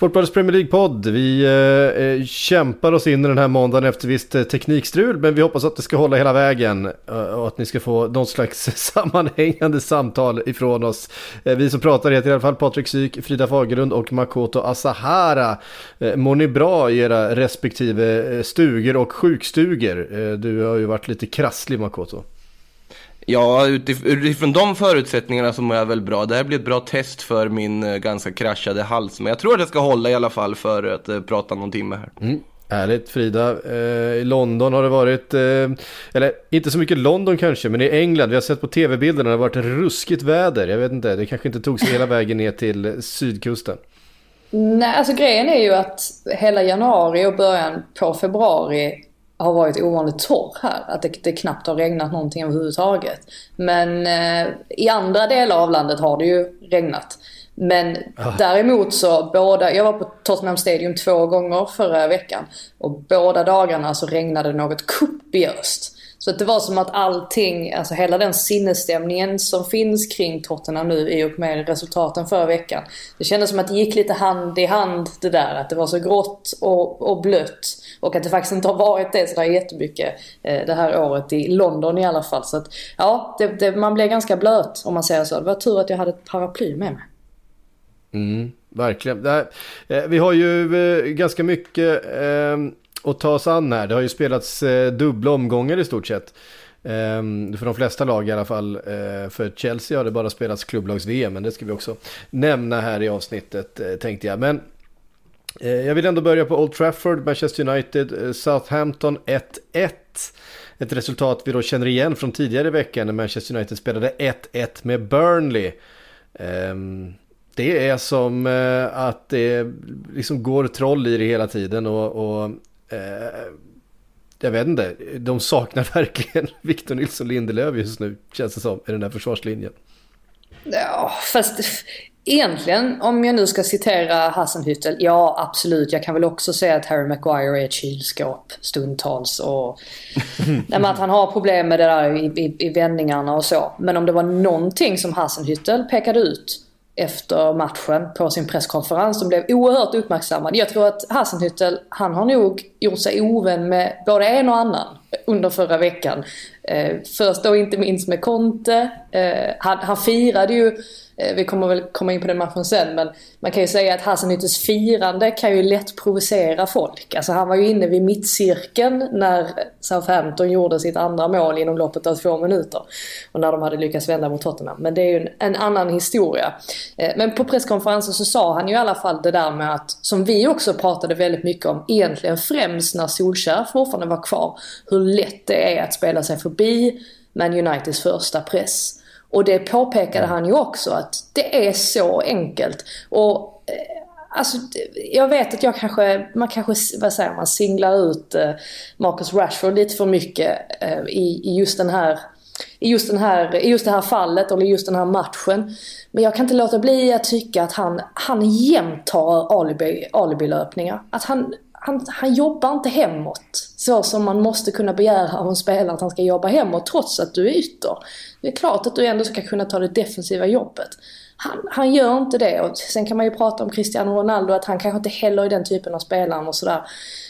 Sportbladets Premier League-podd. Vi eh, eh, kämpar oss in i den här måndagen efter visst eh, teknikstrul. Men vi hoppas att det ska hålla hela vägen. Eh, och att ni ska få något slags sammanhängande samtal ifrån oss. Vi som pratar heter i alla fall Patrik Syk, Frida Fagerlund och Makoto Asahara. Eh, mår ni bra i era respektive stugor och sjukstugor? Du har ju varit lite krasslig Makoto. Ja, utif- utifrån de förutsättningarna så mår jag väl bra. Det här blir ett bra test för min eh, ganska kraschade hals. Men jag tror att det ska hålla i alla fall för att eh, prata någon timme här. Mm. Härligt Frida. Eh, I London har det varit, eh, eller inte så mycket London kanske, men i England. Vi har sett på tv-bilderna, det har varit ruskigt väder. Jag vet inte, det kanske inte tog sig hela vägen ner till sydkusten. Nej, alltså grejen är ju att hela januari och början på februari har varit ovanligt torr här. Att det, det knappt har regnat någonting överhuvudtaget. Men eh, i andra delar av landet har det ju regnat. Men däremot så båda, jag var på Tottenham Stadium två gånger förra veckan. Och båda dagarna så regnade det något kopiöst. Så att det var som att allting, alltså hela den sinnesstämningen som finns kring Tottenham nu i och med resultaten förra veckan. Det kändes som att det gick lite hand i hand det där. Att det var så grått och, och blött. Och att det faktiskt inte har varit det sådär jättemycket eh, det här året i London i alla fall. Så att ja, det, det, man blev ganska blöt om man säger så. Det var tur att jag hade ett paraply med mig. Mm, verkligen. Här, eh, vi har ju eh, ganska mycket eh, och att ta oss an här. Det har ju spelats eh, dubbla omgångar i stort sett. Ehm, för de flesta lag i alla fall. Eh, för Chelsea har det bara spelats klubblags-VM, men det ska vi också nämna här i avsnittet eh, tänkte jag. Men eh, jag vill ändå börja på Old Trafford, Manchester United, eh, Southampton 1-1. Ett resultat vi då känner igen från tidigare i veckan när Manchester United spelade 1-1 med Burnley. Ehm, det är som eh, att det liksom går troll i det hela tiden och, och eh, jag vet inte, de saknar verkligen Victor Nilsson Lindelöf just nu känns det som i den här försvarslinjen. Ja, fast egentligen om jag nu ska citera Hassenhüttel. Ja, absolut. Jag kan väl också säga att Harry Maguire är ett kylskåp stundtals. Och, nej, att han har problem med det där i, i, i vändningarna och så. Men om det var någonting som Hassenhüttel pekade ut efter matchen på sin presskonferens som blev oerhört uppmärksammad. Jag tror att Hassenhüttel, han har nog gjort sig ovän med både en och annan under förra veckan. Eh, först då inte minst med Conte. Eh, han, han firade ju, eh, vi kommer väl komma in på den matchen sen, men man kan ju säga att Hassenhüttels firande kan ju lätt provocera folk. Alltså han var ju inne vid mittcirkeln när Southampton gjorde sitt andra mål inom loppet av två minuter. Och när de hade lyckats vända mot Tottenham. Men det är ju en, en annan historia. Eh, men på presskonferensen så sa han ju i alla fall det där med att, som vi också pratade väldigt mycket om, egentligen främst när Solskjaer fortfarande var kvar, hur lätt det är att spela sig förbi Man Uniteds första press. Och det påpekade han ju också att det är så enkelt. Och eh, Alltså, jag vet att jag kanske, man kanske, vad säger man, singlar ut eh, Marcus Rashford lite för mycket eh, i, i just den här i just, den här, i just det här fallet eller just den här matchen. Men jag kan inte låta bli att tycka att han, han jämt tar alibi, alibi-löpningar. Att han, han, han jobbar inte hemåt så som man måste kunna begära av en spelare att han ska jobba hemåt trots att du är ytter. Det är klart att du ändå ska kunna ta det defensiva jobbet. Han, han gör inte det. Och sen kan man ju prata om Cristiano Ronaldo, att han kanske inte heller är den typen av spelare och sådär.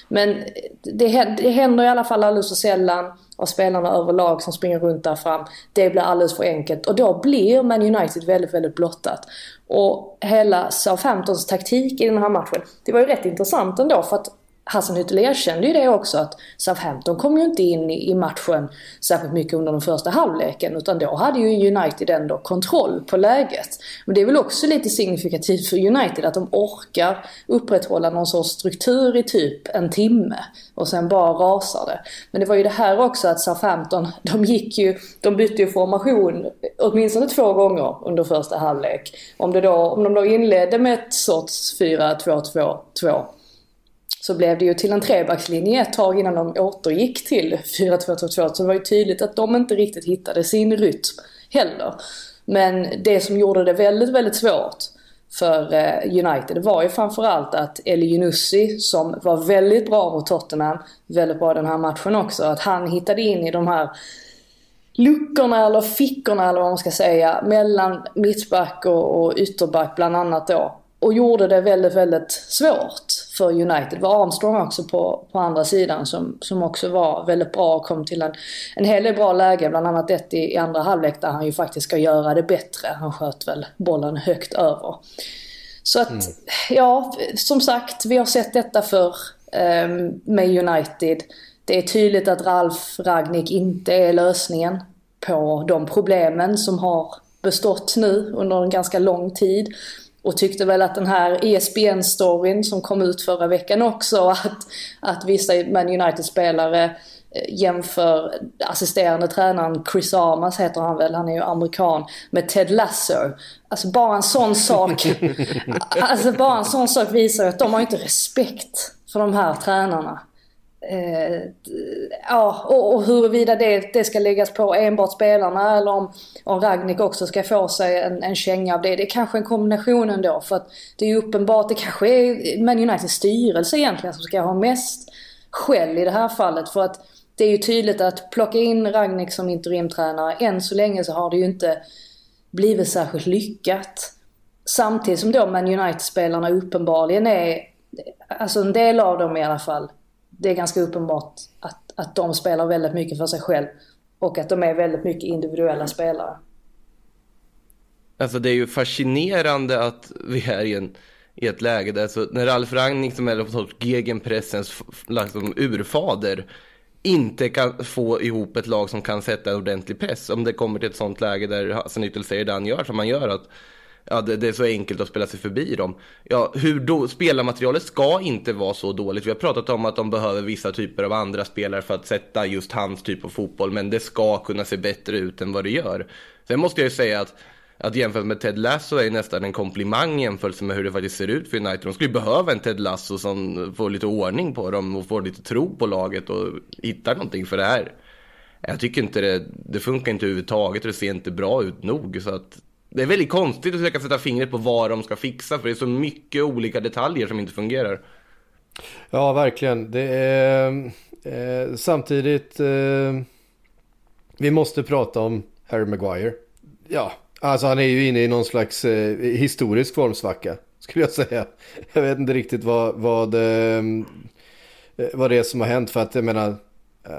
Men det, det händer i alla fall alldeles för sällan av spelarna överlag som springer runt där fram. Det blir alldeles för enkelt och då blir Man United väldigt, väldigt blottat. Och hela Southamptons taktik i den här matchen, det var ju rätt intressant ändå för att Hassan Hassenhüttel erkände ju det också att Southampton kom ju inte in i matchen särskilt mycket under den första halvleken utan då hade ju United ändå kontroll på läget. Men det är väl också lite signifikativt för United att de orkar upprätthålla någon sorts struktur i typ en timme och sen bara rasar det. Men det var ju det här också att Southampton, de gick ju, de bytte ju formation åtminstone två gånger under första halvlek. Om, det då, om de då inledde med ett sorts 4-2-2-2 så blev det ju till en trebackslinje ett tag innan de återgick till 4-2-2-2. Så det var ju tydligt att de inte riktigt hittade sin rytm heller. Men det som gjorde det väldigt, väldigt svårt för eh, United var ju framförallt att Eli Yunussi som var väldigt bra mot Tottenham, väldigt bra den här matchen också, att han hittade in i de här luckorna eller fickorna eller vad man ska säga mellan mittback och, och ytterback bland annat då och gjorde det väldigt, väldigt svårt för United. Det var Armstrong också på, på andra sidan som, som också var väldigt bra och kom till en, en hel del bra läge. Bland annat ett i, i andra halvlek där han ju faktiskt ska göra det bättre. Han sköt väl bollen högt över. Så att, mm. ja, som sagt, vi har sett detta för um, med United. Det är tydligt att Ralf Ragnik inte är lösningen på de problemen som har bestått nu under en ganska lång tid. Och tyckte väl att den här ESPN-storyn som kom ut förra veckan också, att, att vissa Man United-spelare eh, jämför assisterande tränaren Chris Armas heter han väl, han är ju amerikan, med Ted Lasso. Alltså bara en sån sak, alltså bara en sån sak visar att de har inte respekt för de här tränarna. Eh, ja, och, och huruvida det, det ska läggas på enbart spelarna eller om, om Ragnik också ska få sig en, en känga av det. Det är kanske en kombination ändå för att det är ju uppenbart, det kanske är Man Uniteds styrelse egentligen som ska ha mest skäll i det här fallet. För att det är ju tydligt att plocka in Ragnik som interimtränare, än så länge så har det ju inte blivit särskilt lyckat. Samtidigt som då Man United-spelarna uppenbarligen är, alltså en del av dem i alla fall, det är ganska uppenbart att, att de spelar väldigt mycket för sig själv. Och att de är väldigt mycket individuella spelare. Alltså det är ju fascinerande att vi är i, en, i ett läge där så när Ralf Rangnick som är någon sorts gegenpressens liksom, urfader inte kan få ihop ett lag som kan sätta en ordentlig press. Om det kommer till ett sånt läge där Hassan Yttel säger det han gör som han gör. att ja, det, det, är så enkelt att spela sig förbi dem. Ja, hur då? Spelarmaterialet ska inte vara så dåligt. Vi har pratat om att de behöver vissa typer av andra spelare för att sätta just hans typ av fotboll, men det ska kunna se bättre ut än vad det gör. Sen måste jag ju säga att att jämföra med Ted Lasso är nästan en komplimang jämfört med hur det faktiskt ser ut för United. De skulle behöva en Ted Lasso som får lite ordning på dem och får lite tro på laget och hittar någonting för det här. Jag tycker inte det, det funkar inte överhuvudtaget och det ser inte bra ut nog. Så att det är väldigt konstigt att försöka sätta fingret på vad de ska fixa för det är så mycket olika detaljer som inte fungerar. Ja, verkligen. Det är eh, samtidigt. Eh, vi måste prata om Harry Maguire. Ja, alltså han är ju inne i någon slags eh, historisk formsvacka skulle jag säga. Jag vet inte riktigt vad, vad, eh, vad det är som har hänt för att jag menar Eh,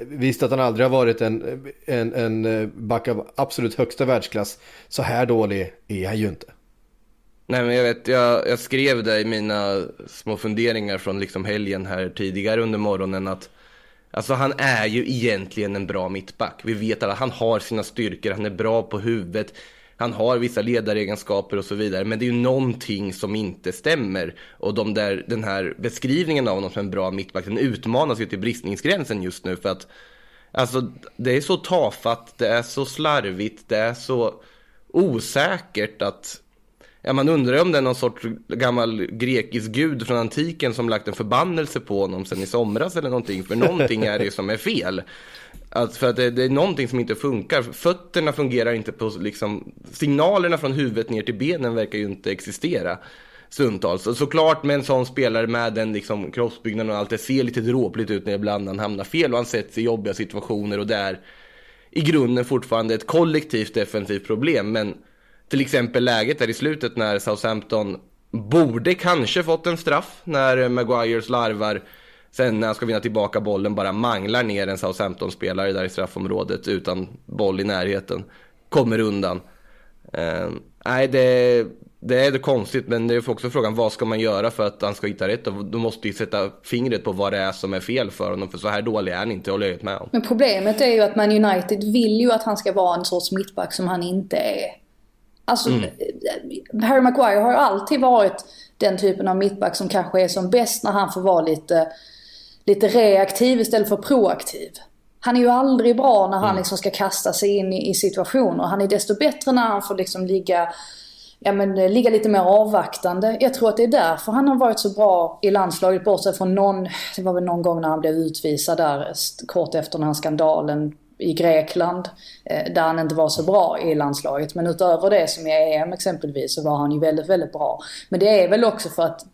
visst att han aldrig har varit en, en, en eh, back av absolut högsta världsklass. Så här dålig är han ju inte. Nej men jag vet, jag, jag skrev det i mina små funderingar från liksom helgen här tidigare under morgonen att Alltså han är ju egentligen en bra mittback. Vi vet alla, han har sina styrkor, han är bra på huvudet han har vissa ledaregenskaper och så vidare. Men det är ju någonting som inte stämmer. Och de där, den här beskrivningen av honom som en bra mittback, den utmanas ju till bristningsgränsen just nu. För att alltså, det är så tafatt, det är så slarvigt, det är så osäkert att Ja, man undrar om det är någon sorts gammal grekisk gud från antiken som lagt en förbannelse på honom sen i somras eller någonting. För någonting är det ju som är fel. Alltså för att det, det, är någonting som inte funkar. Fötterna fungerar inte på liksom, signalerna från huvudet ner till benen verkar ju inte existera stundtals. Och såklart med en sån spelare med den liksom, kroppsbyggnaden och allt, det ser lite dråpligt ut när ibland han hamnar fel och han sätts i jobbiga situationer och det är i grunden fortfarande ett kollektivt defensivt problem. Men till exempel läget där i slutet när Southampton borde kanske fått en straff när Maguires larvar Sen när han ska vinna tillbaka bollen bara manglar ner en Southampton-spelare där i straffområdet utan boll i närheten. Kommer undan. Eh, nej, det, det är konstigt, men det är också frågan vad ska man göra för att han ska hitta rätt? Och då måste ju sätta fingret på vad det är som är fel för honom, för så här dålig är han inte, håller jag med om. Men problemet är ju att Man United vill ju att han ska vara en sorts mittback som han inte är. Alltså, mm. Harry Maguire har ju alltid varit den typen av mittback som kanske är som bäst när han får vara lite, lite reaktiv istället för proaktiv. Han är ju aldrig bra när han mm. liksom ska kasta sig in i, i situationer. Han är desto bättre när han får liksom ligga ja, men, eh, ligga lite mer avvaktande. Jag tror att det är därför han har varit så bra i landslaget bortsett från någon, det var väl någon gång när han blev utvisad där kort efter den här skandalen i Grekland. Eh, där han inte var så bra i landslaget. Men utöver det som i EM exempelvis så var han ju väldigt, väldigt bra. Men det är väl också för att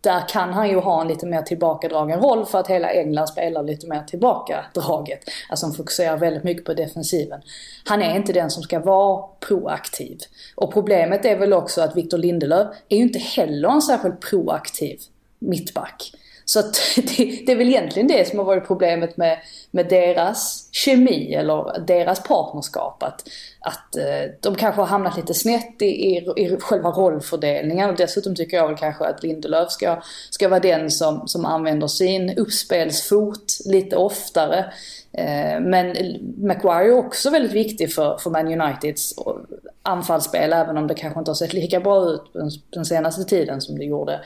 där kan han ju ha en lite mer tillbakadragen roll för att hela England spelar lite mer tillbakadraget. Alltså han fokuserar väldigt mycket på defensiven. Han är inte den som ska vara proaktiv. Och problemet är väl också att Victor Lindelöf är ju inte heller en särskilt proaktiv mittback. Så att det, det, är väl egentligen det som har varit problemet med, med deras kemi eller deras partnerskap. Att, att eh, de kanske har hamnat lite snett i, i, i själva rollfördelningen och dessutom tycker jag väl kanske att Lindelöf ska, ska vara den som, som använder sin uppspelsfot lite oftare. Eh, men Maguire är också väldigt viktig för, för Man Uniteds eh, anfallsspel även om det kanske inte har sett lika bra ut den senaste tiden som det gjorde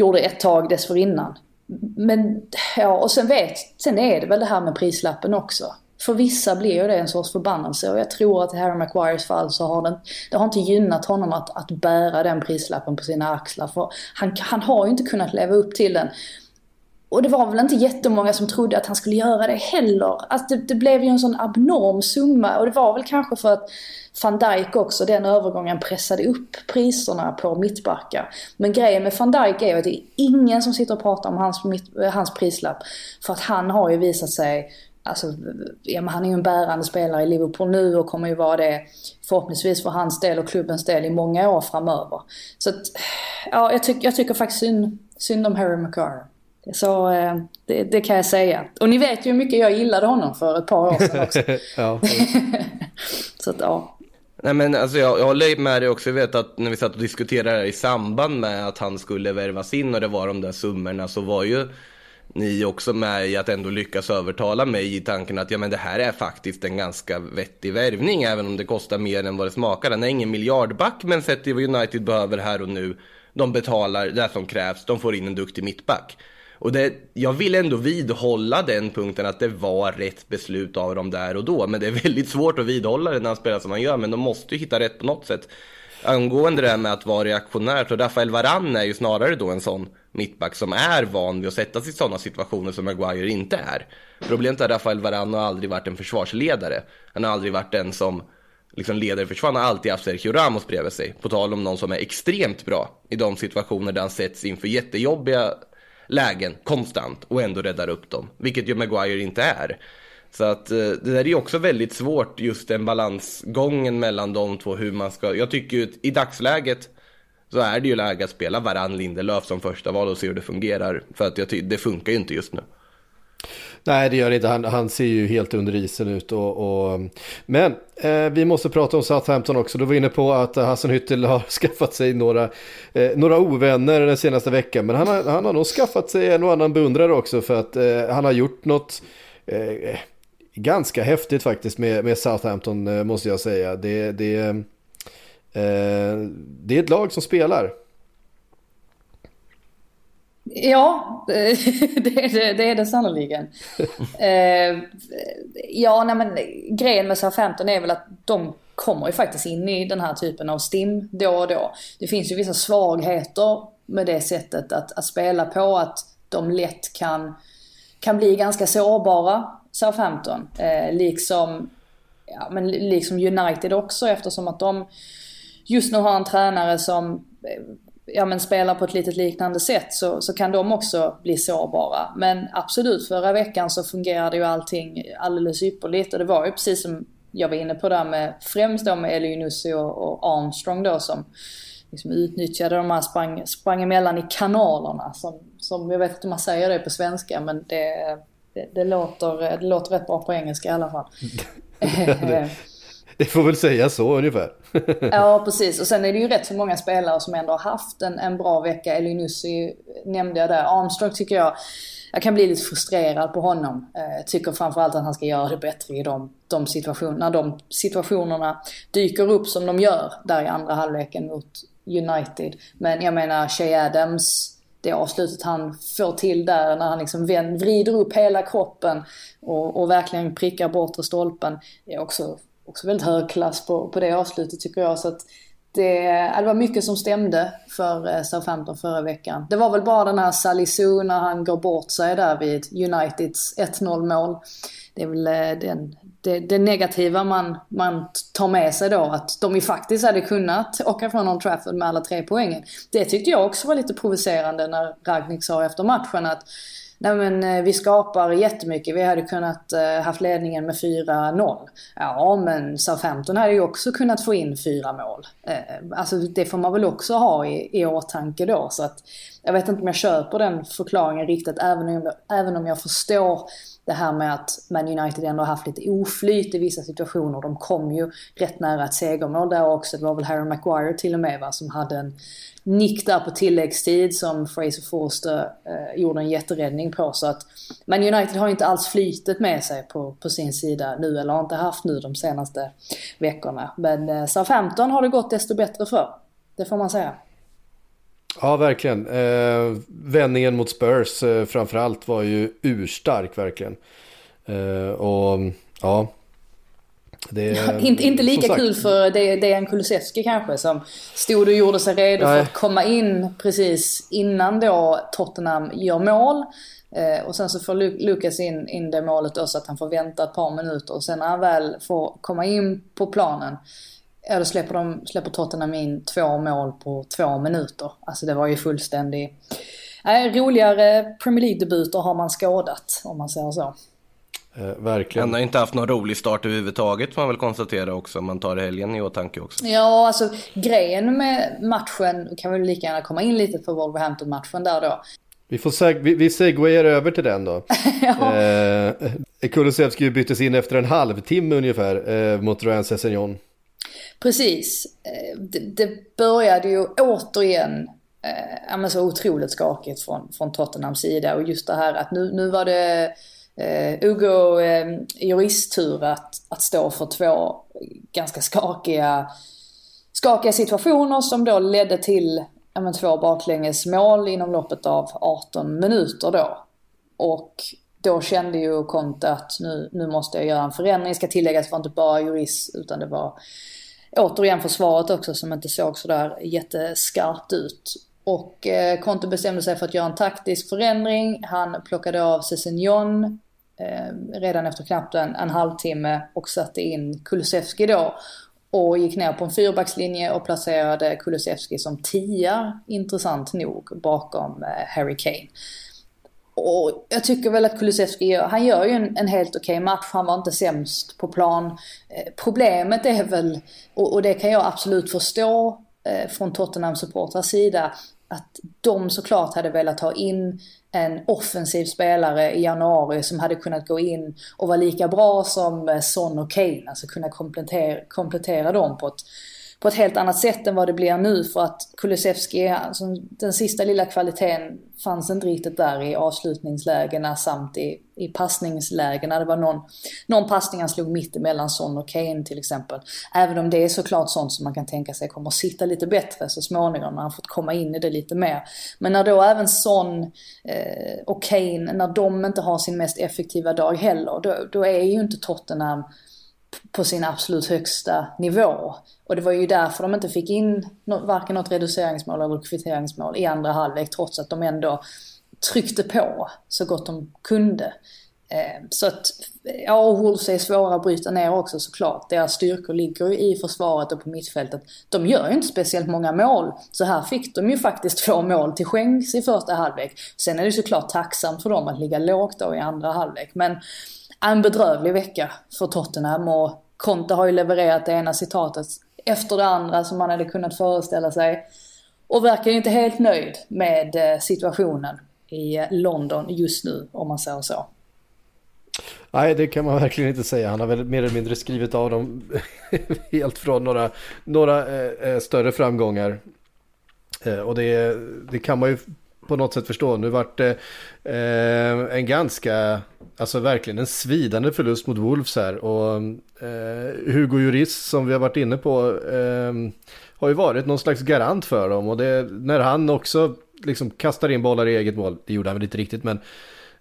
gjorde ett tag dessförinnan. Men ja, och sen vet, sen är det väl det här med prislappen också. För vissa blir ju det en sorts förbannelse och jag tror att i Harry Maguires fall så har den... det har inte gynnat honom att, att bära den prislappen på sina axlar. För han, han har ju inte kunnat leva upp till den. Och det var väl inte jättemånga som trodde att han skulle göra det heller. Alltså det, det blev ju en sån abnorm summa och det var väl kanske för att van Dijk också, den övergången pressade upp priserna på mittbackar. Men grejen med van Dijk är ju att det är ingen som sitter och pratar om hans, mitt, hans prislapp. För att han har ju visat sig Alltså, ja, men han är ju en bärande spelare i Liverpool nu och kommer ju vara det förhoppningsvis för hans del och klubbens del i många år framöver. Så att, ja, jag, tyck, jag tycker faktiskt synd, synd om Harry Maguire. Så eh, det, det, kan jag säga. Och ni vet ju hur mycket jag gillade honom för ett par år sedan också. ja. så att, ja. Nej men alltså jag, jag håller med dig också. Jag vet att när vi satt och diskuterade det här i samband med att han skulle värvas in och det var de där summorna så var ju ni också med i att ändå lyckas övertala mig i tanken att ja men det här är faktiskt en ganska vettig värvning även om det kostar mer än vad det smakar. Den är ingen miljardback men sett till vad United behöver här och nu. De betalar det som krävs, de får in en duktig mittback. Och det, jag vill ändå vidhålla den punkten att det var rätt beslut av dem där och då. Men det är väldigt svårt att vidhålla det när han spelar som han gör. Men de måste ju hitta rätt på något sätt. Angående det här med att vara reaktionär, så Rafael Varane är ju snarare då en sån mittback som är van vid att sätta sig i sådana situationer som Maguire inte är. Problemet är att Rafael Varane har aldrig varit en försvarsledare. Han har aldrig varit den som liksom leder försvar. Han har alltid haft Sergio Ramos bredvid sig. På tal om någon som är extremt bra i de situationer där han sätts inför jättejobbiga lägen konstant och ändå räddar upp dem. Vilket ju Maguire inte är. Så att eh, det där är ju också väldigt svårt just den balansgången mellan de två hur man ska. Jag tycker ju i dagsläget så är det ju läge att spela Varann Lindelöf som första val och se hur det fungerar. För att jag det funkar ju inte just nu. Nej, det gör det inte. Han, han ser ju helt under isen ut. Och, och... Men eh, vi måste prata om Southampton också. Du var inne på att Hassan Hyttel har skaffat sig några, eh, några ovänner den senaste veckan. Men han har, han har nog skaffat sig en och annan beundrare också för att eh, han har gjort något eh, ganska häftigt faktiskt med, med Southampton eh, måste jag säga. Det, det, eh, det är ett lag som spelar. Ja, det är det, det, är det sannoliken. eh, ja, nej men grejen med Southampton är väl att de kommer ju faktiskt in i den här typen av stim då och då. Det finns ju vissa svagheter med det sättet att, att spela på, att de lätt kan, kan bli ganska sårbara, Southampton. Eh, liksom, ja, men liksom United också eftersom att de just nu har en tränare som eh, ja, men spelar på ett litet liknande sätt så, så kan de också bli sårbara. Men absolut, förra veckan så fungerade ju allting alldeles ypperligt och det var ju precis som jag var inne på där med främst då med Elionussi och, och Armstrong då som liksom utnyttjade de här sprang, sprang emellan i kanalerna som, som jag vet inte om man säger det på svenska men det, det, det, låter, det låter rätt bra på engelska i alla fall. Det Det får väl säga så ungefär. ja, precis. Och sen är det ju rätt så många spelare som ändå har haft en, en bra vecka. Elinussi nämnde jag där. Armstrong tycker jag, jag kan bli lite frustrerad på honom. Jag tycker framförallt att han ska göra det bättre i de, de situationerna. De situationerna dyker upp som de gör där i andra halvleken mot United. Men jag menar, Shea Adams det avslutet han får till där när han liksom vrider upp hela kroppen och, och verkligen prickar bortre stolpen. Det är också, också väldigt hög klass på, på det avslutet tycker jag. Så att det, det var mycket som stämde för eh, Southampton förra veckan. Det var väl bara den här Salisu när han går bort sig där vid Uniteds 1-0 mål. Det är väl eh, den, det, det, negativa man, man tar med sig då, att de ju faktiskt hade kunnat åka från Old Trafford med alla tre poängen. Det tyckte jag också var lite provocerande när Ragnik sa efter matchen att Nej men eh, vi skapar jättemycket. Vi hade kunnat eh, haft ledningen med 4-0. Ja men Southampton hade ju också kunnat få in fyra mål. Eh, alltså det får man väl också ha i, i åtanke då. Så att jag vet inte om jag köper den förklaringen riktigt även om, jag, även om jag förstår det här med att Man United ändå haft lite oflyt i vissa situationer. De kom ju rätt nära ett segermål där också. Det var väl Harry Maguire till och med va, som hade en nick där på tilläggstid som Fraser Forster eh, gjorde en jätteräddning på. Så att men United har inte alls flytet med sig på, på sin sida nu, eller har inte haft nu de senaste veckorna. Men eh, Southampton har det gått desto bättre för. Det får man säga. Ja, verkligen. Eh, vändningen mot Spurs eh, framförallt var ju urstark verkligen. Eh, och ja, det, inte, inte lika kul för Dejan Kulusevski kanske som stod och gjorde sig redo Nej. för att komma in precis innan då Tottenham gör mål. Eh, och sen så får Lukas in, in det målet då så att han får vänta ett par minuter och sen när han väl får komma in på planen Ja, då släpper, de, släpper Tottenham in två mål på två minuter. Alltså det var ju fullständigt... Nej, roligare Premier League-debuter har man skådat, om man säger så. Eh, verkligen. Han har inte haft någon rolig start överhuvudtaget får man väl konstatera också om man tar helgen i åtanke också. Ja, alltså grejen med matchen, kan väl lika gärna komma in lite på Wolverhampton-matchen där då. Vi, får seg vi, vi segwayar över till den då. ja. eh, Kulusevski byttes in efter en halvtimme ungefär eh, mot Ryan Sessignon. Precis. Eh, det, det började ju återigen eh, så otroligt skakigt från, från Tottenhams sida och just det här att nu, nu var det eh, Ugo eh, juristtur att, att stå för två ganska skakiga, skakiga situationer som då ledde till men, två baklängesmål inom loppet av 18 minuter då. Och då kände ju Conte att nu, nu måste jag göra en förändring. Ska tilläggas, det var inte bara jurist utan det var återigen försvaret också som inte såg sådär jätteskarpt ut. Och eh, Conte bestämde sig för att göra en taktisk förändring. Han plockade av Cessignon eh, redan efter knappt en, en halvtimme och satte in Kulusevski då. Och gick ner på en fyrbackslinje och placerade Kulusevski som tia, intressant nog, bakom eh, Harry Kane. Och jag tycker väl att Kulusevski, han gör ju en, en helt okej okay match. Han var inte sämst på plan. Eh, problemet är väl, och, och, det kan jag absolut förstå Eh, från Tottenham supportrars sida, att de såklart hade velat ha in en offensiv spelare i januari som hade kunnat gå in och vara lika bra som eh, Son och Kane. Alltså kunna komplettera, komplettera dem på ett på ett helt annat sätt än vad det blir nu för att Kulusevski, alltså, den sista lilla kvaliteten fanns inte riktigt där i avslutningslägena samt i, i passningslägena. Det var någon, någon passning han slog mitt emellan Son och Kane till exempel. Även om det är såklart sånt som man kan tänka sig kommer att sitta lite bättre så småningom när han fått komma in i det lite mer. Men när då även Son eh, och Kane, när de inte har sin mest effektiva dag heller, då, då är ju inte Tottenham på sin absolut högsta nivå. Och det var ju därför de inte fick in varken något reduceringsmål eller kvitteringsmål i andra halvlek trots att de ändå tryckte på så gott de kunde. Eh, så att, ja, och Wolves är svåra att bryta ner också såklart. Deras styrkor ligger ju i försvaret och på mittfältet. De gör ju inte speciellt många mål. Så här fick de ju faktiskt två mål till skänks i första halvlek. Sen är det såklart tacksamt för dem att ligga lågt då i andra halvlek. Men en bedrövlig vecka för Tottenham och Conte har ju levererat det ena citatet efter det andra som man hade kunnat föreställa sig. Och verkar ju inte helt nöjd med eh, situationen i eh, London just nu, om man säger så. Nej, det kan man verkligen inte säga. Han har väl mer eller mindre skrivit av dem helt från några, några eh, eh, större framgångar. Eh, och det, det kan man ju på något sätt förstå. Nu vart det eh, en ganska, alltså verkligen en svidande förlust mot Wolves här. Och eh, Hugo Juris som vi har varit inne på eh, har ju varit någon slags garant för dem. Och det, när han också liksom kastar in bollar i eget mål, det gjorde han väl inte riktigt men...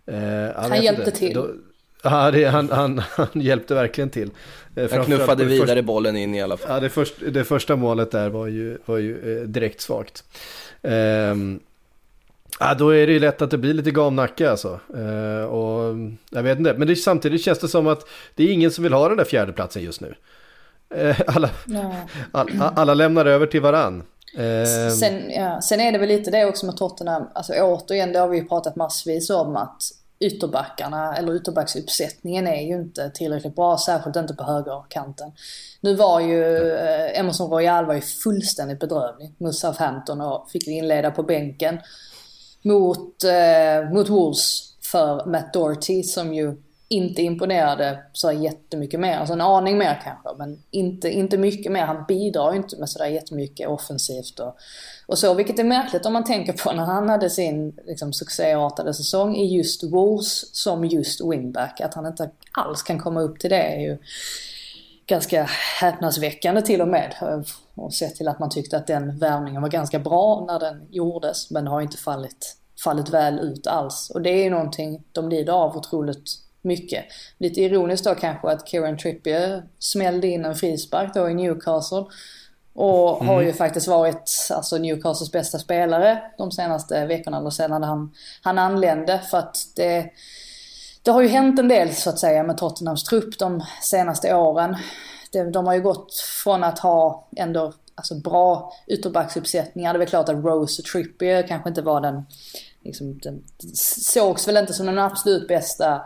Eh, han hjälpte inte. till. Då, Ja, det, han, han, han hjälpte verkligen till. Eh, han knuffade vidare först, bollen in i alla fall. Ja, det, först, det första målet där var ju, var ju eh, direkt svagt. Um, ja, då är det ju lätt att det blir lite gamnacke alltså. Uh, och, jag vet inte, men det, samtidigt känns det som att det är ingen som vill ha den där fjärdeplatsen just nu. Uh, alla, alla, alla lämnar över till varann. Uh, sen, ja, sen är det väl lite det också med Tottenham, alltså återigen det har vi ju pratat massvis om att ytterbackarna eller ytterbacksuppsättningen är ju inte tillräckligt bra, särskilt inte på högerkanten. Nu var ju eh, Emerson Royal var ju fullständigt bedrövlig mot Southampton och fick inleda på bänken mot, eh, mot Wolves för Matt Doherty som ju inte imponerade så jättemycket mer. Alltså en aning mer kanske, men inte, inte mycket mer. Han bidrar ju inte med sådär jättemycket offensivt och, och så. Vilket är märkligt om man tänker på när han hade sin liksom, succéartade säsong i just Wolves som just wingback. Att han inte alls kan komma upp till det är ju ganska häpnadsväckande till och med. Och sett till att man tyckte att den värvningen var ganska bra när den gjordes, men har inte fallit, fallit väl ut alls. Och det är ju någonting de lider av otroligt mycket. Lite ironiskt då kanske att Kieran Trippier smällde in en frispark då i Newcastle. Och mm. har ju faktiskt varit alltså Newcastles bästa spelare de senaste veckorna, eller sedan han, han anlände. För att det, det har ju hänt en del så att säga med Tottenhams trupp de senaste åren. De, de har ju gått från att ha ändå alltså bra ytterbacksuppsättningar. Det är väl klart att Rose och Trippier kanske inte var den, liksom, den sågs väl inte som den absolut bästa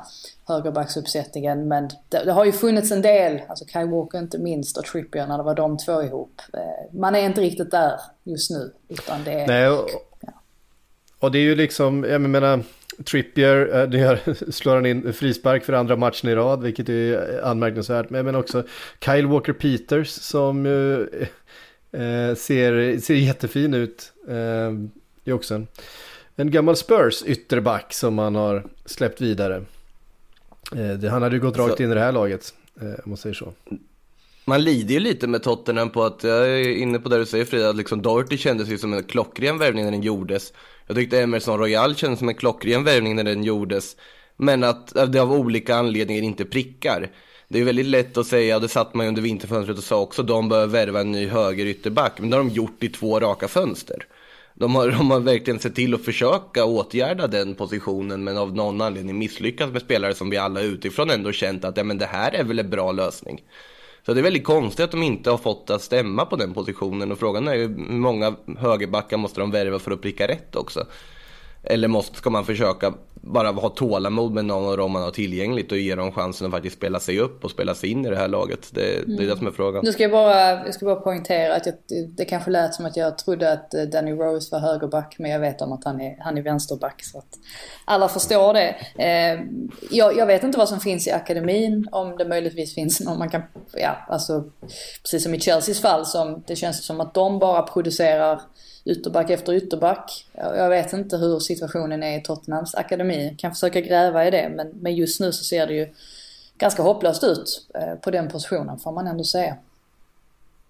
högerbacksuppsättningen. Men det, det, har ju funnits en del, alltså Kai Walker inte minst och Trippier när det var de två ihop. Eh, man är inte riktigt där just nu. Utan det är, Nej, och, ja. och det är ju liksom, jag menar, Trippier, nu eh, slår han in frispark för andra matchen i rad, vilket är anmärkningsvärt. Men också Kyle Walker Peters som eh, ser, ser jättefin ut. Eh, är också en, en gammal Spurs ytterback som man har släppt vidare. Eh, han hade ju gått rakt in i det här laget, eh, om man säger så. Man lider ju lite med Tottenham på att, jag är inne på det du säger Frida, att liksom Doherty kändes ju som en klockren värvning när den gjordes. Jag tyckte Emerson Royal kändes som en klockren värvning när den gjordes. Men att det av olika anledningar inte prickar. Det är väldigt lätt att säga, och det satt man ju under vinterfönstret och sa också, de bör värva en ny höger ytterback. Men det har de gjort i två raka fönster. De har, de har verkligen sett till att försöka åtgärda den positionen men av någon anledning misslyckats med spelare som vi alla utifrån ändå känt att ja, men det här är väl en bra lösning. Så det är väldigt konstigt att de inte har fått att stämma på den positionen och frågan är ju hur många högerbackar måste de värva för att pricka rätt också. Eller måste, ska man försöka bara ha tålamod med någon av dem man har tillgängligt och ge dem chansen att faktiskt spela sig upp och spela sig in i det här laget. Det, mm. det är det som är frågan. Nu ska jag bara, jag ska bara poängtera att jag, det kanske lät som att jag trodde att eh, Danny Rose var högerback men jag vet om att han är, han är vänsterback så att alla förstår det. Eh, jag, jag, vet inte vad som finns i akademin, om det möjligtvis finns någon man kan, ja alltså precis som i Chelseas fall som det känns som att de bara producerar ytterback efter ytterback. Jag vet inte hur situationen är i Tottenhams akademi. Kan försöka gräva i det men, men just nu så ser det ju ganska hopplöst ut eh, på den positionen får man ändå säga.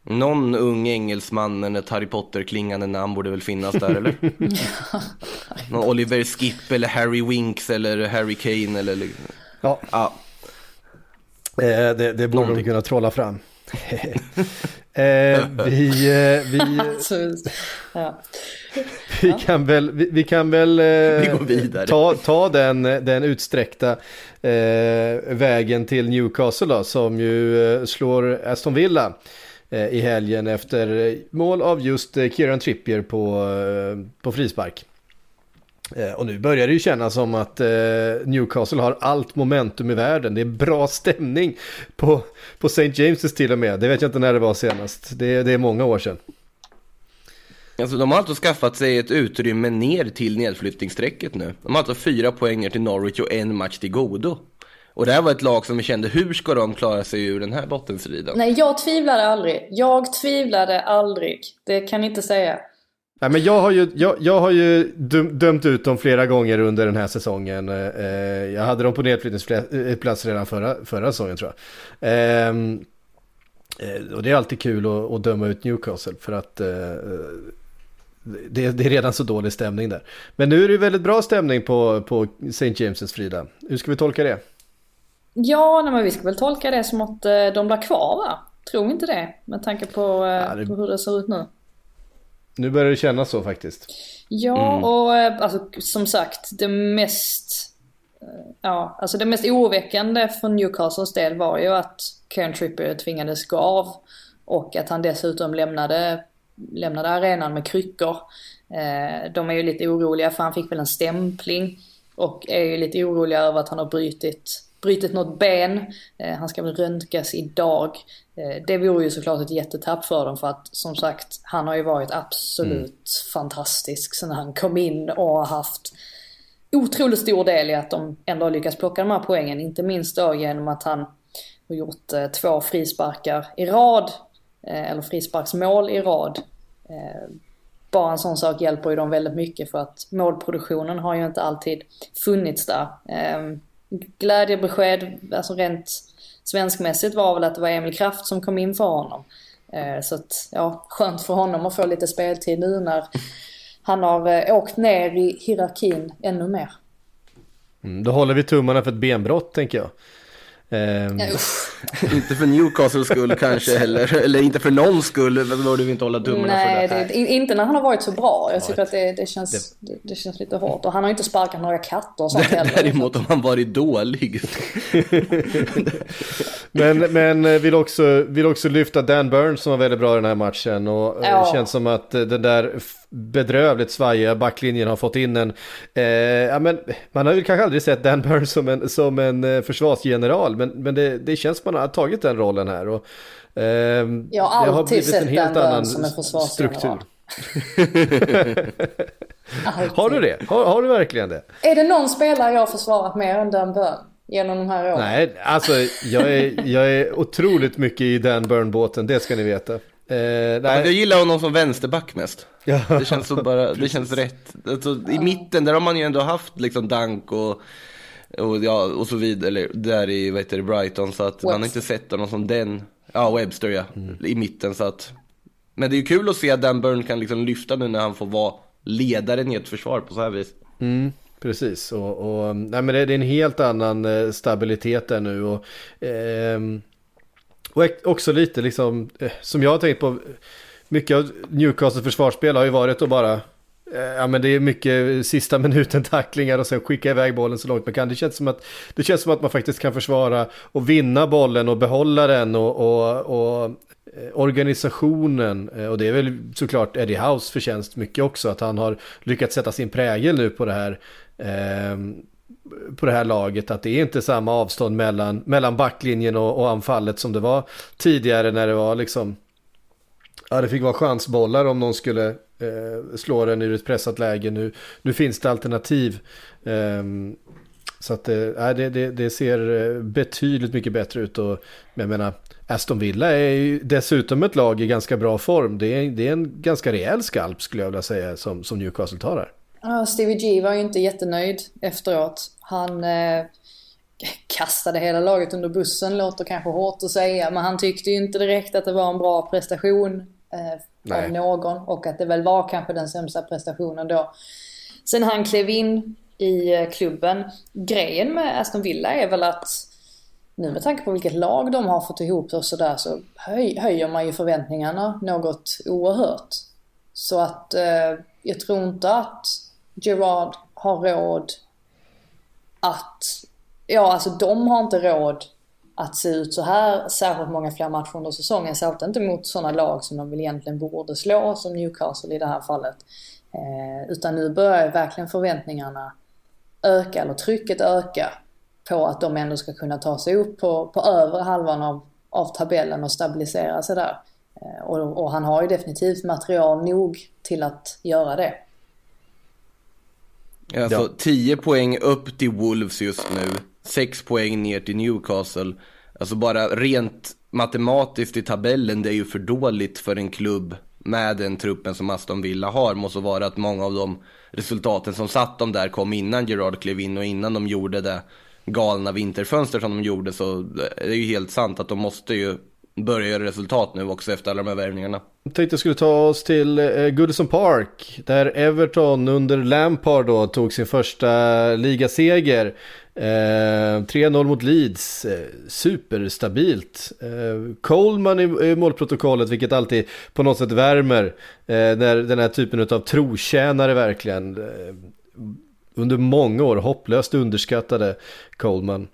Någon ung engelsman med ett Harry Potter-klingande namn borde väl finnas där eller? Någon Oliver Skip eller Harry Winks eller Harry Kane eller... Ja. ja. Eh, det, det borde de kunna trolla fram. eh, vi, eh, vi, ja. vi kan väl, vi, vi kan väl eh, ta, ta den, den utsträckta eh, vägen till Newcastle då, som ju eh, slår Aston Villa eh, i helgen efter mål av just Kieran Trippier på, på frispark. Eh, och nu börjar det ju kännas som att eh, Newcastle har allt momentum i världen. Det är bra stämning på, på St. James' till och med. Det vet jag inte när det var senast. Det, det är många år sedan. Alltså de har alltså skaffat sig ett utrymme ner till nedflyttningsstrecket nu. De har alltså fyra poänger till Norwich och en match till godo. Och det här var ett lag som vi kände, hur ska de klara sig ur den här bottenstriden? Nej, jag tvivlade aldrig. Jag tvivlade aldrig. Det kan ni inte säga. Nej, men jag har ju, jag, jag har ju dömt ut dem flera gånger under den här säsongen. Eh, jag hade dem på nedflyttningsplats redan förra, förra säsongen tror jag. Ehm, eh, och det är alltid kul att, att döma ut Newcastle för att eh, det, det, är redan så dålig stämning där. Men nu är det väldigt bra stämning på, på St. James' Frida. Hur ska vi tolka det? Ja, nej, men vi ska väl tolka det som att eh, de blir kvar va? Tror vi inte det? Med tanke på, eh, ja, det... på hur det ser ut nu. Nu börjar det kännas så faktiskt. Ja, mm. och eh, alltså, som sagt, det mest... Ja, alltså det mest oroväckande för Newcastles del var ju att Kieran Trippier tvingades gå av. Och att han dessutom lämnade, lämnade arenan med kryckor. de är ju lite oroliga för han fick väl en stämpling. Och är ju lite oroliga över att han har brutit brutit något ben. Eh, han ska väl röntgas idag. Eh, det vore ju såklart ett jättetapp för dem för att som sagt han har ju varit absolut mm. fantastisk sen han kom in och har haft otroligt stor del i att de ändå har lyckats plocka de här poängen. Inte minst då genom att han har gjort eh, två frisparkar i rad. Eller frisparksmål i rad. Bara en sån sak hjälper ju dem väldigt mycket för att målproduktionen har ju inte alltid funnits där. Glädjebesked, alltså rent svenskmässigt var väl att det var Emil Kraft som kom in för honom. Eh, så att, ja, skönt för honom att få lite speltid nu när han har eh, åkt ner i hierarkin ännu mer. Mm, då håller vi tummarna för ett benbrott tänker jag. Um... inte för Newcastles skull kanske heller, eller inte för någon skull borde vi inte hålla tummarna Nej, för det. Nej, inte när han har varit så bra. Jag tycker att det, det, känns, det... det, känns lite hårt. Och han har inte sparkat några katter och sånt heller. Däremot om han varit dålig. men men eh, vill, också, vill också lyfta Dan Burns som var väldigt bra i den här matchen. Och eh, ja. det känns som att eh, den där bedrövligt svajiga backlinjen har fått in en, eh, ja men man har ju kanske aldrig sett Dan Burns som en, som en eh, försvarsgeneral, men, men det, det känns som man har tagit den rollen här. Och, eh, jag har alltid sett en Dan Burns som en försvarsgeneral. har du det? Har, har, du verkligen det? Är det någon spelare jag har försvarat mer än Dan Burn genom de här åren? Nej, alltså jag är, jag är otroligt mycket i Dan Burn-båten, det ska ni veta. Eh, nej. Jag gillar honom som vänsterback mest. Ja. Det känns så bara, det känns rätt. Alltså, I mitten där har man ju ändå haft liksom Dunk och, och, ja, och så vidare, eller där i vad heter det, Brighton. Så att Webster. man har inte sett honom som den, ja Webster ja, mm. i mitten. Så att, men det är ju kul att se att Dan Burn kan liksom lyfta nu när han får vara ledaren i ett försvar på så här vis. Mm. Precis, och, och nej, men det, är en helt annan eh, stabilitet där nu. Och, eh, och också lite liksom, eh, som jag har tänkt på, mycket av Newcastles försvarsspel har ju varit att bara, eh, ja men det är mycket sista minuten tacklingar och sen skicka iväg bollen så långt man kan. Det känns som att, det känns som att man faktiskt kan försvara och vinna bollen och behålla den och, och, och eh, organisationen, och det är väl såklart Eddie House förtjänst mycket också, att han har lyckats sätta sin prägel nu på det här eh, på det här laget att det är inte samma avstånd mellan, mellan backlinjen och, och anfallet som det var tidigare när det var liksom Ja, det fick vara chansbollar om någon skulle eh, slå den ur ett pressat läge. Nu, nu finns det alternativ. Eh, så att eh, det, det, det, ser eh, betydligt mycket bättre ut. Och, jag menar, Aston Villa är ju dessutom ett lag i ganska bra form. Det är, det är en ganska rejäl skalp skulle jag vilja säga som, som Newcastle tar här. Stevie G var ju inte jättenöjd efteråt. Han eh, kastade hela laget under bussen, låter kanske hårt att säga, men han tyckte ju inte direkt att det var en bra prestation eh, av någon och att det väl var kanske den sämsta prestationen då. Sen han klev in i eh, klubben. Grejen med Aston Villa är väl att nu med tanke på vilket lag de har fått ihop och sådär så höj, höjer man ju förväntningarna något oerhört. Så att eh, jag tror inte att Gerard har råd att, ja alltså de har inte råd att se ut så här särskilt många fler matcher under säsongen. Särskilt inte mot sådana lag som de väl egentligen borde slå, som Newcastle i det här fallet. Eh, utan nu börjar verkligen förväntningarna öka, eller trycket öka på att de ändå ska kunna ta sig upp på, på övre halvan av, av tabellen och stabilisera sig där. Eh, och, och han har ju definitivt material nog till att göra det. Alltså Ja. 10 poäng upp till Wolves just nu, 6 poäng ner till Newcastle. Alltså bara rent matematiskt i tabellen, det är ju för dåligt för en klubb med den truppen som Aston Villa har. Måste vara att många av de resultaten som satt dem där kom innan Gerard klev in och innan de gjorde det galna vinterfönster som de gjorde. Så det är ju helt sant att de måste ju Börjar göra resultat nu också efter alla de här värvningarna. Jag tänkte jag skulle ta oss till eh, Goodison Park. Där Everton under Lampard då tog sin första ligaseger. Eh, 3-0 mot Leeds. Eh, superstabilt. Eh, Coleman i, i målprotokollet vilket alltid på något sätt värmer. Eh, när den här typen av trotjänare verkligen. Eh, under många år hopplöst underskattade Coleman.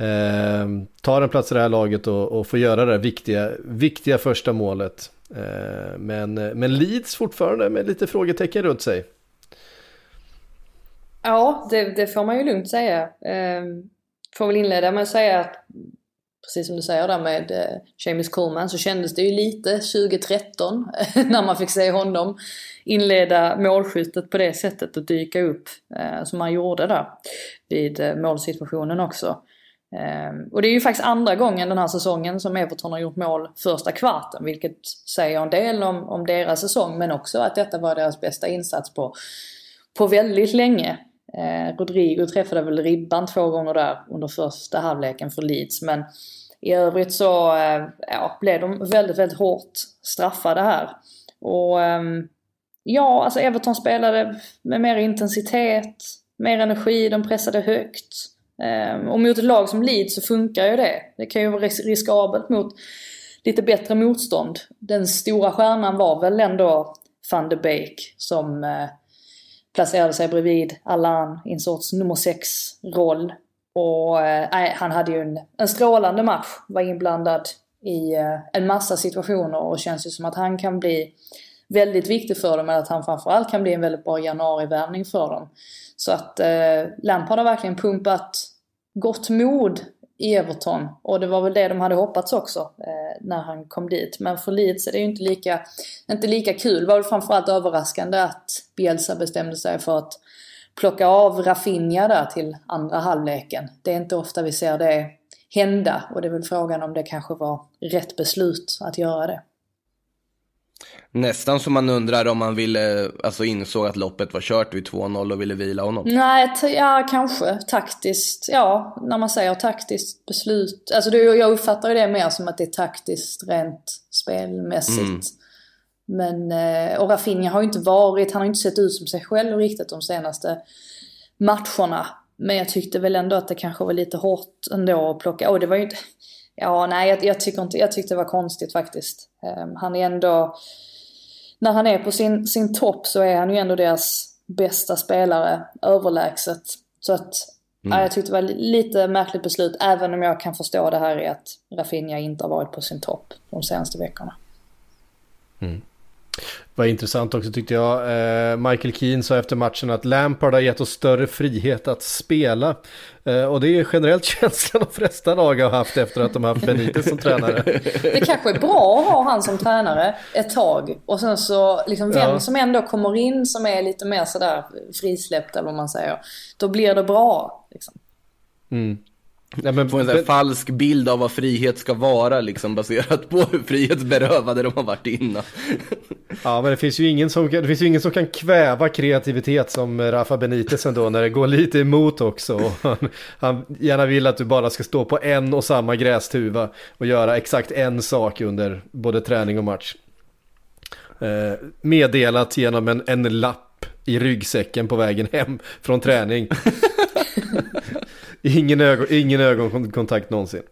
Eh, tar en plats i det här laget och, och får göra det här viktiga, viktiga första målet. Eh, men, men Leeds fortfarande med lite frågetecken runt sig. Ja, det, det får man ju lugnt säga. Eh, får väl inleda med att säga att precis som du säger där med eh, James Coleman så kändes det ju lite 2013 när man fick se honom inleda målskyttet på det sättet och dyka upp eh, som han gjorde där vid eh, målsituationen också. Ehm, och det är ju faktiskt andra gången den här säsongen som Everton har gjort mål första kvarten vilket säger en del om, om deras säsong men också att detta var deras bästa insats på, på väldigt länge. Eh, Rodrigo träffade väl ribban två gånger där under första halvleken för Leeds men i övrigt så eh, ja, blev de väldigt, väldigt hårt straffade här. Och eh, ja, alltså Everton spelade med mer intensitet, mer energi, de pressade högt. Ehm, och mot ett lag som Leeds så funkar ju det. Det kan ju vara riskabelt mot lite bättre motstånd. Den stora stjärnan var väl ändå van de Beek som eh, placerade sig bredvid Allan i en sorts nummer 6-roll. Och eh, nej, han hade ju en, en strålande match, var inblandad i eh, en massa situationer och känns ju som att han kan bli väldigt viktig för dem, men att han framförallt kan bli en väldigt bra januarivärvning för dem. Så att eh, Lampard har verkligen pumpat gott mod i Everton och det var väl det de hade hoppats också eh, när han kom dit. Men för Leeds är det ju inte lika, inte lika kul. Det var väl framförallt överraskande att Bielsa bestämde sig för att plocka av Rafinha där till andra halvleken. Det är inte ofta vi ser det hända och det är väl frågan om det kanske var rätt beslut att göra det. Nästan som man undrar om man ville, alltså insåg att loppet var kört vid 2-0 och ville vila honom. Nej, ja kanske taktiskt. Ja, när man säger taktiskt beslut. Alltså det, jag uppfattar ju det mer som att det är taktiskt rent spelmässigt. Mm. Men, eh, och Rafinha har ju inte varit, han har inte sett ut som sig själv riktigt de senaste matcherna. Men jag tyckte väl ändå att det kanske var lite hårt ändå att plocka, och det var ju inte, ja nej jag, jag tycker inte, jag tyckte det var konstigt faktiskt. Um, han är ändå, när han är på sin, sin topp så är han ju ändå deras bästa spelare överlägset. Så att Mm. ja, jag tyckte det var lite märkligt beslut även om jag kan förstå det här i att Rafinha inte har varit på sin topp de senaste veckorna. Var intressant också tyckte jag. Eh, Michael Keane sa efter matchen att Lampard har gett oss större frihet att spela. Eh, och det är generellt känslan de flesta lag har haft efter att de har haft Benitez som tränare. Det kanske är bra att ha han som tränare ett tag och sen så liksom vem Ja. som ändå kommer in som är lite mer sådär frisläppt eller vad man säger. Då blir det bra. Liksom. Nej, men, Få en här falsk bild av vad frihet ska vara liksom baserat på hur frihetsberövade de har varit innan. ja, men det finns, ju ingen som, det finns ju ingen som kan kväva kreativitet som Rafa Benitez ändå när det går lite emot också. Han, han gärna vill att du bara ska stå på en och samma grästuva och göra exakt en sak under både träning och match. Eh, meddelat genom en, en lapp i ryggsäcken på vägen hem från träning. ingen, ögon, ingen ögonkontakt någonsin.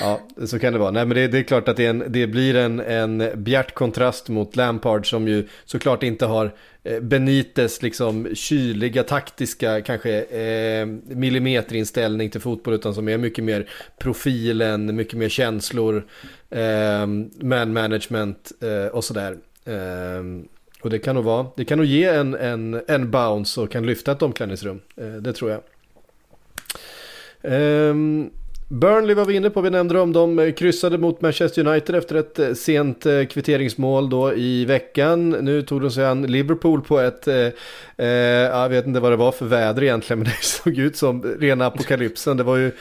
Ja, så kan det vara. Nej, men det, det är klart att det, en, det blir en, en bjärt kontrast mot Lampard som ju såklart inte har eh, Benites liksom kyliga taktiska kanske eh, millimeterinställning till fotboll utan som är mycket mer profilen, mycket mer känslor, eh, man management eh, och sådär. Eh, och det kan nog vara, det kan nog ge en, en, en bounce och kan lyfta ett omklädningsrum. Eh, det tror jag. Um, Burnley var vi inne på, vi nämnde dem. De kryssade mot Manchester United efter ett eh, sent eh, kvitteringsmål då i veckan. Nu tog de sig an Liverpool på ett, eh, eh, eh, jag vet inte vad det var för väder egentligen, men det såg ut som rena apokalypsen. Det var ju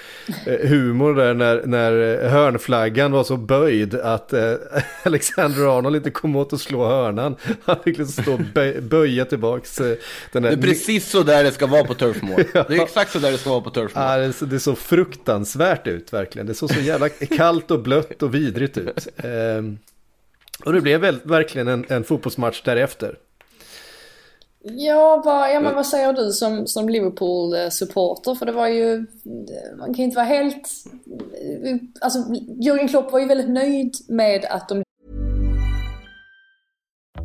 eh, humor där när, när hörnflaggan var så böjd att eh, Alexander Arnold inte kom åt att slå hörnan. Han fick liksom stå och böj, böja tillbaks den här... Det är precis så där det ska vara på ja. Det är exakt så där det ska vara på turfmål. Ja, det, det är så fruktansvärt ut verkligen. Det såg så jävla kallt och blött och vidrigt ut. Ehm, och det blev väl, verkligen en, en fotbollsmatch därefter. Ja, vad, ja men vad säger du som, som Liverpool-supporter? För det var ju, man kan inte vara helt... Alltså, Jürgen Klopp var ju väldigt nöjd med att de...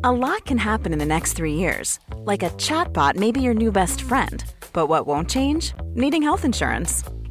A lot can happen in the next three years. Like a chatbot may be your new best friend. But what won't change? Needing health insurance.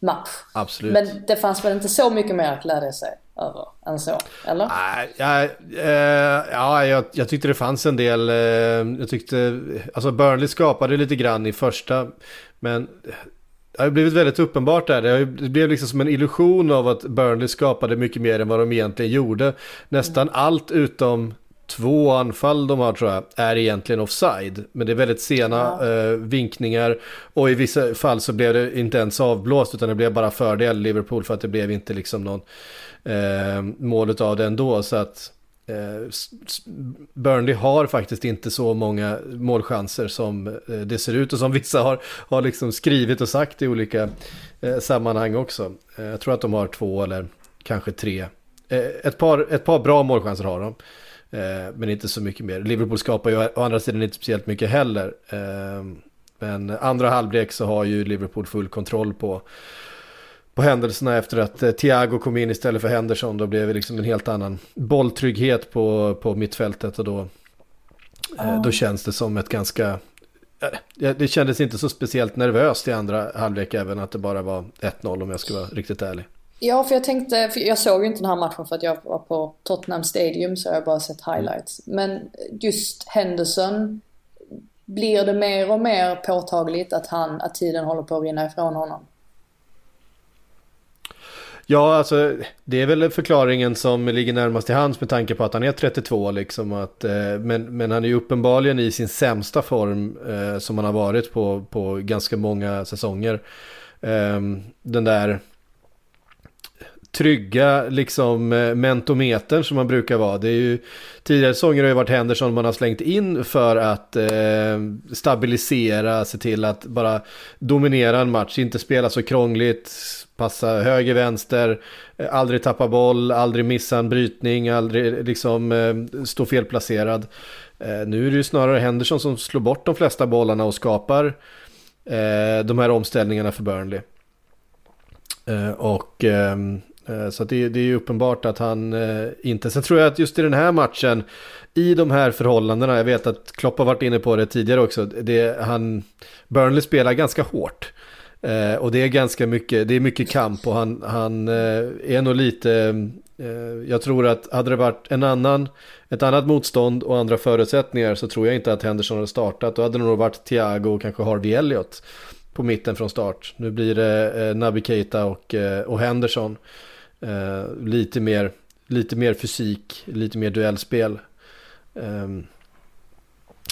match. Absolut. Men det fanns väl inte så mycket mer att glädja sig över än så, eller? Nej, ja, äh, ja jag, jag, tyckte det fanns en del. Äh, jag tyckte, alltså Burnley skapade lite grann i första, men det har blivit väldigt uppenbart där. Det blev liksom som en illusion av att Burnley skapade mycket mer än vad de egentligen gjorde. Nästan mm. allt utom två anfall de har tror jag är egentligen offside. Men det är väldigt sena ja. eh, vinkningar och i vissa fall så blev det inte ens avblåst utan det blev bara fördel Liverpool för att det blev inte liksom någon eh, målet av det ändå. Så att eh, Burnley har faktiskt inte så många målchanser som eh, det ser ut och som vissa har, har liksom skrivit och sagt i olika eh, sammanhang också. Jag tror att de har två eller kanske tre. ett, par, ett par bra målchanser har de. Eh, men inte så mycket mer. Liverpool skapar ju å andra sidan inte speciellt mycket heller. Eh, men andra halvlek så har ju Liverpool full kontroll på, på händelserna efter att eh, Thiago kom in istället för Henderson. Då blev det liksom en helt annan bolltrygghet på, på mittfältet och då, oh. då känns det som ett ganska det kändes inte så speciellt nervöst i andra halvlek även att det bara var 1-0 om jag ska vara riktigt ärlig. Ja, för jag tänkte, för jag såg ju inte den här matchen för att jag var på Tottenham Stadium så jag har bara sett highlights. Men just Henderson, blir det mer och mer påtagligt att, han, att tiden håller på att rinna ifrån honom? Ja, alltså det är väl förklaringen som ligger närmast till hands med tanke på att han är 32 liksom. Att, eh, men, men han är ju uppenbarligen i sin sämsta form eh, som han har varit på, på ganska många säsonger. Eh, den där trygga liksom eh, mentometern som man brukar vara. Det är ju, tidigare säsonger har ju varit Henderson man har slängt in för att eh, stabilisera, se till att bara dominera en match, inte spela så krångligt, passa höger, vänster, eh, aldrig tappa boll, aldrig missa en brytning, aldrig eh, liksom eh, stå felplacerad. Eh, nu är det ju snarare Henderson som slår bort de flesta bollarna och skapar eh, de här omställningarna för Burnley. och Eh, Eh, så det, det, är uppenbart att han eh, inte... Sen tror jag att just i den här matchen, i de här förhållandena, jag vet att Klopp har varit inne på det tidigare också, det, han, Burnley spelar ganska hårt. Eh, och det är ganska mycket, det är mycket kamp och han, han eh, är nog lite... jag tror att hade det varit en annan, ett annat motstånd och andra förutsättningar så tror jag inte att Henderson hade startat. Då hade det nog varit Thiago och kanske Harvey Elliott på mitten från start. Nu blir det Naby Keita och, och Henderson. Eh, lite, mer, lite mer fysik, lite mer duellspel. Ehm, eh,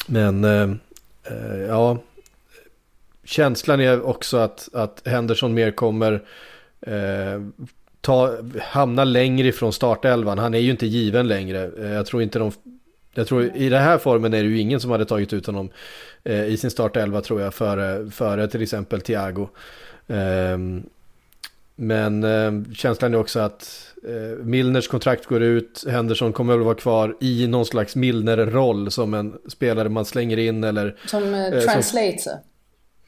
men eh, ja, känslan är också att, att Henderson mer kommer eh, ta, hamna längre ifrån startelvan. Han är ju inte given längre. Eh, jag tror inte de jag tror i den här formen är det ju ingen som hade tagit ut honom eh, i sin startelva tror jag före, före till exempel Thiago. Um, men eh, känslan är också att eh, Milners kontrakt går ut, Henderson kommer väl vara kvar i någon slags Milner-roll som en spelare man slänger in eller... Som eh, translator? Som,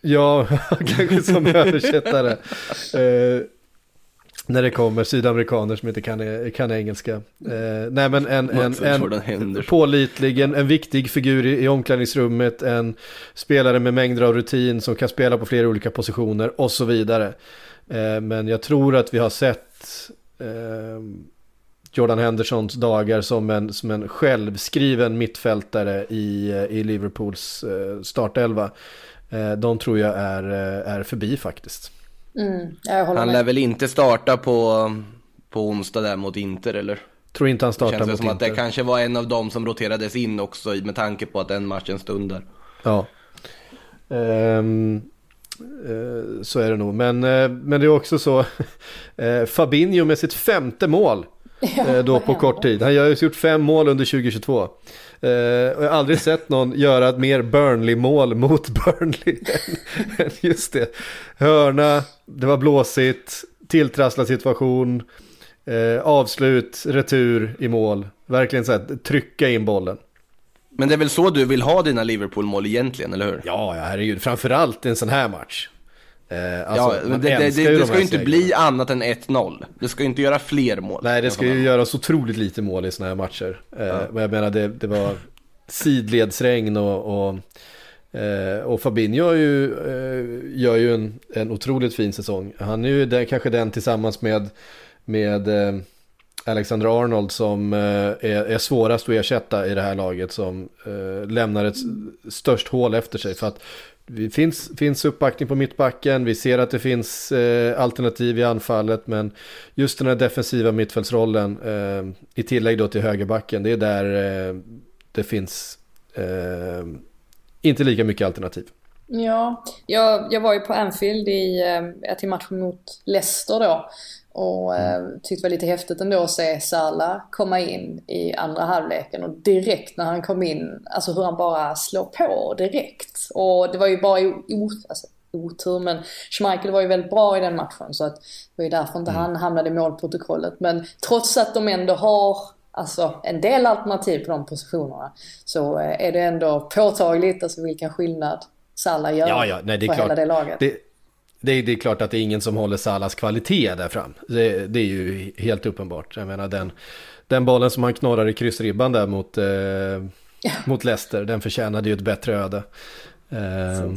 ja, kanske som översättare. Eh, när det kommer sydamerikaner som inte kan, kan engelska. Eh, nej men en, en, en pålitlig, en, en viktig figur i, i omklädningsrummet, en spelare med mängder av rutin som kan spela på flera olika positioner och så vidare. Eh, men jag tror att vi har sett eh, Jordan Hendersons dagar som en, som en självskriven mittfältare i, i Liverpools eh, startelva. Eh, de tror jag är, eh, är förbi faktiskt. Mm, han lär väl inte starta på, på onsdag där mot Inter eller? Tror inte han startar mot Inter. Det känns som att det kanske var en av dem som roterades in också med tanke på att den matchen stundar. Ja. Um, så är det nog. Men, uh, men det är också så. Uh, Fabinho med sitt femte mål. Ja, då på kort tid. Han har gjort fem mål under 2022. Uh, jag har aldrig sett någon göra ett mer Burnley-mål mot Burnley än just det. Hörna, det var blåsigt, tilltrasslad situation, avslut, retur i mål. Verkligen så här, trycka in bollen. Men det är väl så du vill ha dina Liverpool-mål egentligen, eller hur? Ja, ja herregud. Framförallt i en sån här match. Eh, alltså, ja, det, det, det, det ska ju inte bli annat än 1-0. Det ska ju inte göra fler mål. Nej, det ska ju göras otroligt lite mål i sådana här matcher. Eh, ja. Men jag menar, det, det var sidledsregn och, och, eh, och Fabinho ju, eh, gör ju en, en otroligt fin säsong. Han är ju den, kanske den tillsammans med, med eh, Alexander Arnold som eh, är, är svårast att ersätta i det här laget som eh, lämnar ett störst hål efter sig. För att det finns, finns uppbackning på mittbacken, vi ser att det finns eh, alternativ i anfallet, men just den här defensiva mittfältsrollen eh, i tillägg då till högerbacken, det är där eh, det finns eh, inte lika mycket alternativ. Ja, jag, jag var ju på Anfield i, eh, till matchen mot Leicester då. Och eh, tyckte det var lite häftigt ändå att se Salah komma in i andra halvleken och direkt när han kom in, alltså hur han bara slår på direkt. Och det var ju bara o, alltså, otur men Schmeichel var ju väldigt bra i den matchen så att det var ju därför inte mm. han hamnade i målprotokollet. Men trots att de ändå har alltså, en del alternativ på de positionerna så eh, är det ändå påtagligt alltså vilken skillnad Salah gör ja, ja, nej, det är på klart. hela det laget. Det det är, det är klart att det är ingen som håller Salas kvalitet där fram. Det, det är ju helt uppenbart. Jag menar den, den bollen som han knorrar i kryssribban där mot, eh, ja. mot Leicester, den förtjänade ju ett bättre öde. Eh,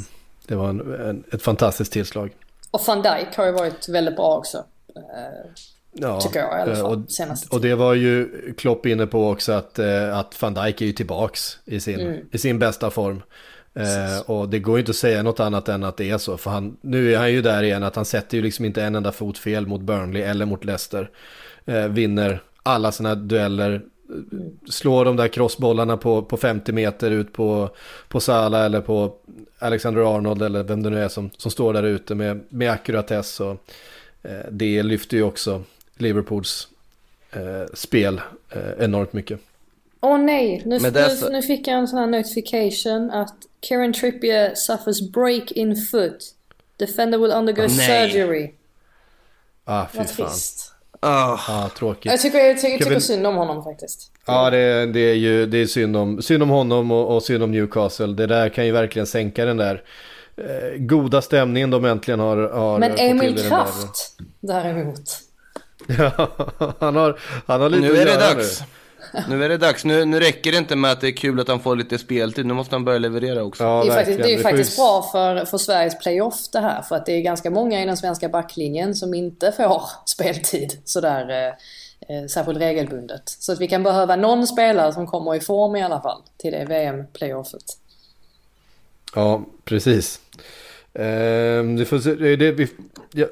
det var en, en, ett fantastiskt tillslag. Och van Dijk har ju varit väldigt bra också. Eh, ja, tycker jag i alla fall. Och, senaste och det var ju Klopp inne på också att, eh, att van Dijk är ju tillbaks i sin, mm. i sin bästa form. Eh, och det går ju inte att säga något annat än att det är så. För han, nu är han ju där igen att han sätter ju liksom inte en enda fot fel mot Burnley eller mot Leicester. Eh, vinner alla sina dueller. Eh, slår de där crossbollarna på, på 50 meter ut på, på Sala eller på Alexander Arnold eller vem det nu är som, som står där ute med, med ackuratess. Och, eh, det lyfter ju också Liverpools eh, spel eh, enormt mycket. Åh oh, nej, nu, nu, nu, fick jag en sån här notification att Kieran Trippier suffers break in foot. Defender will undergo oh, surgery. Ah, fy Vad fan. trist. Oh. Ah, tråkigt. Jag tycker, jag tycker, tycker synd om honom faktiskt. Ja, det, det, är ju det är synd om, synd om honom och, och synd om Newcastle. Det där kan ju verkligen sänka den där eh, goda stämningen de äntligen har, har Men Emil Kraft däremot. Ja, han har, han har lite nu är det dags. Nu. Nu är det dags. Nu, nu räcker det inte med att det är kul att han får lite speltid. Nu måste han börja leverera också. Ja, det är faktiskt, det är faktiskt bra för, för Sveriges playoff det här. För att det är ganska många i den svenska backlinjen som inte får speltid sådär eh, eh, särskilt regelbundet. Så att vi kan behöva någon spelare som kommer i form i alla fall till det VM-playoffet. Ja, precis. Eh, det får, det, vi,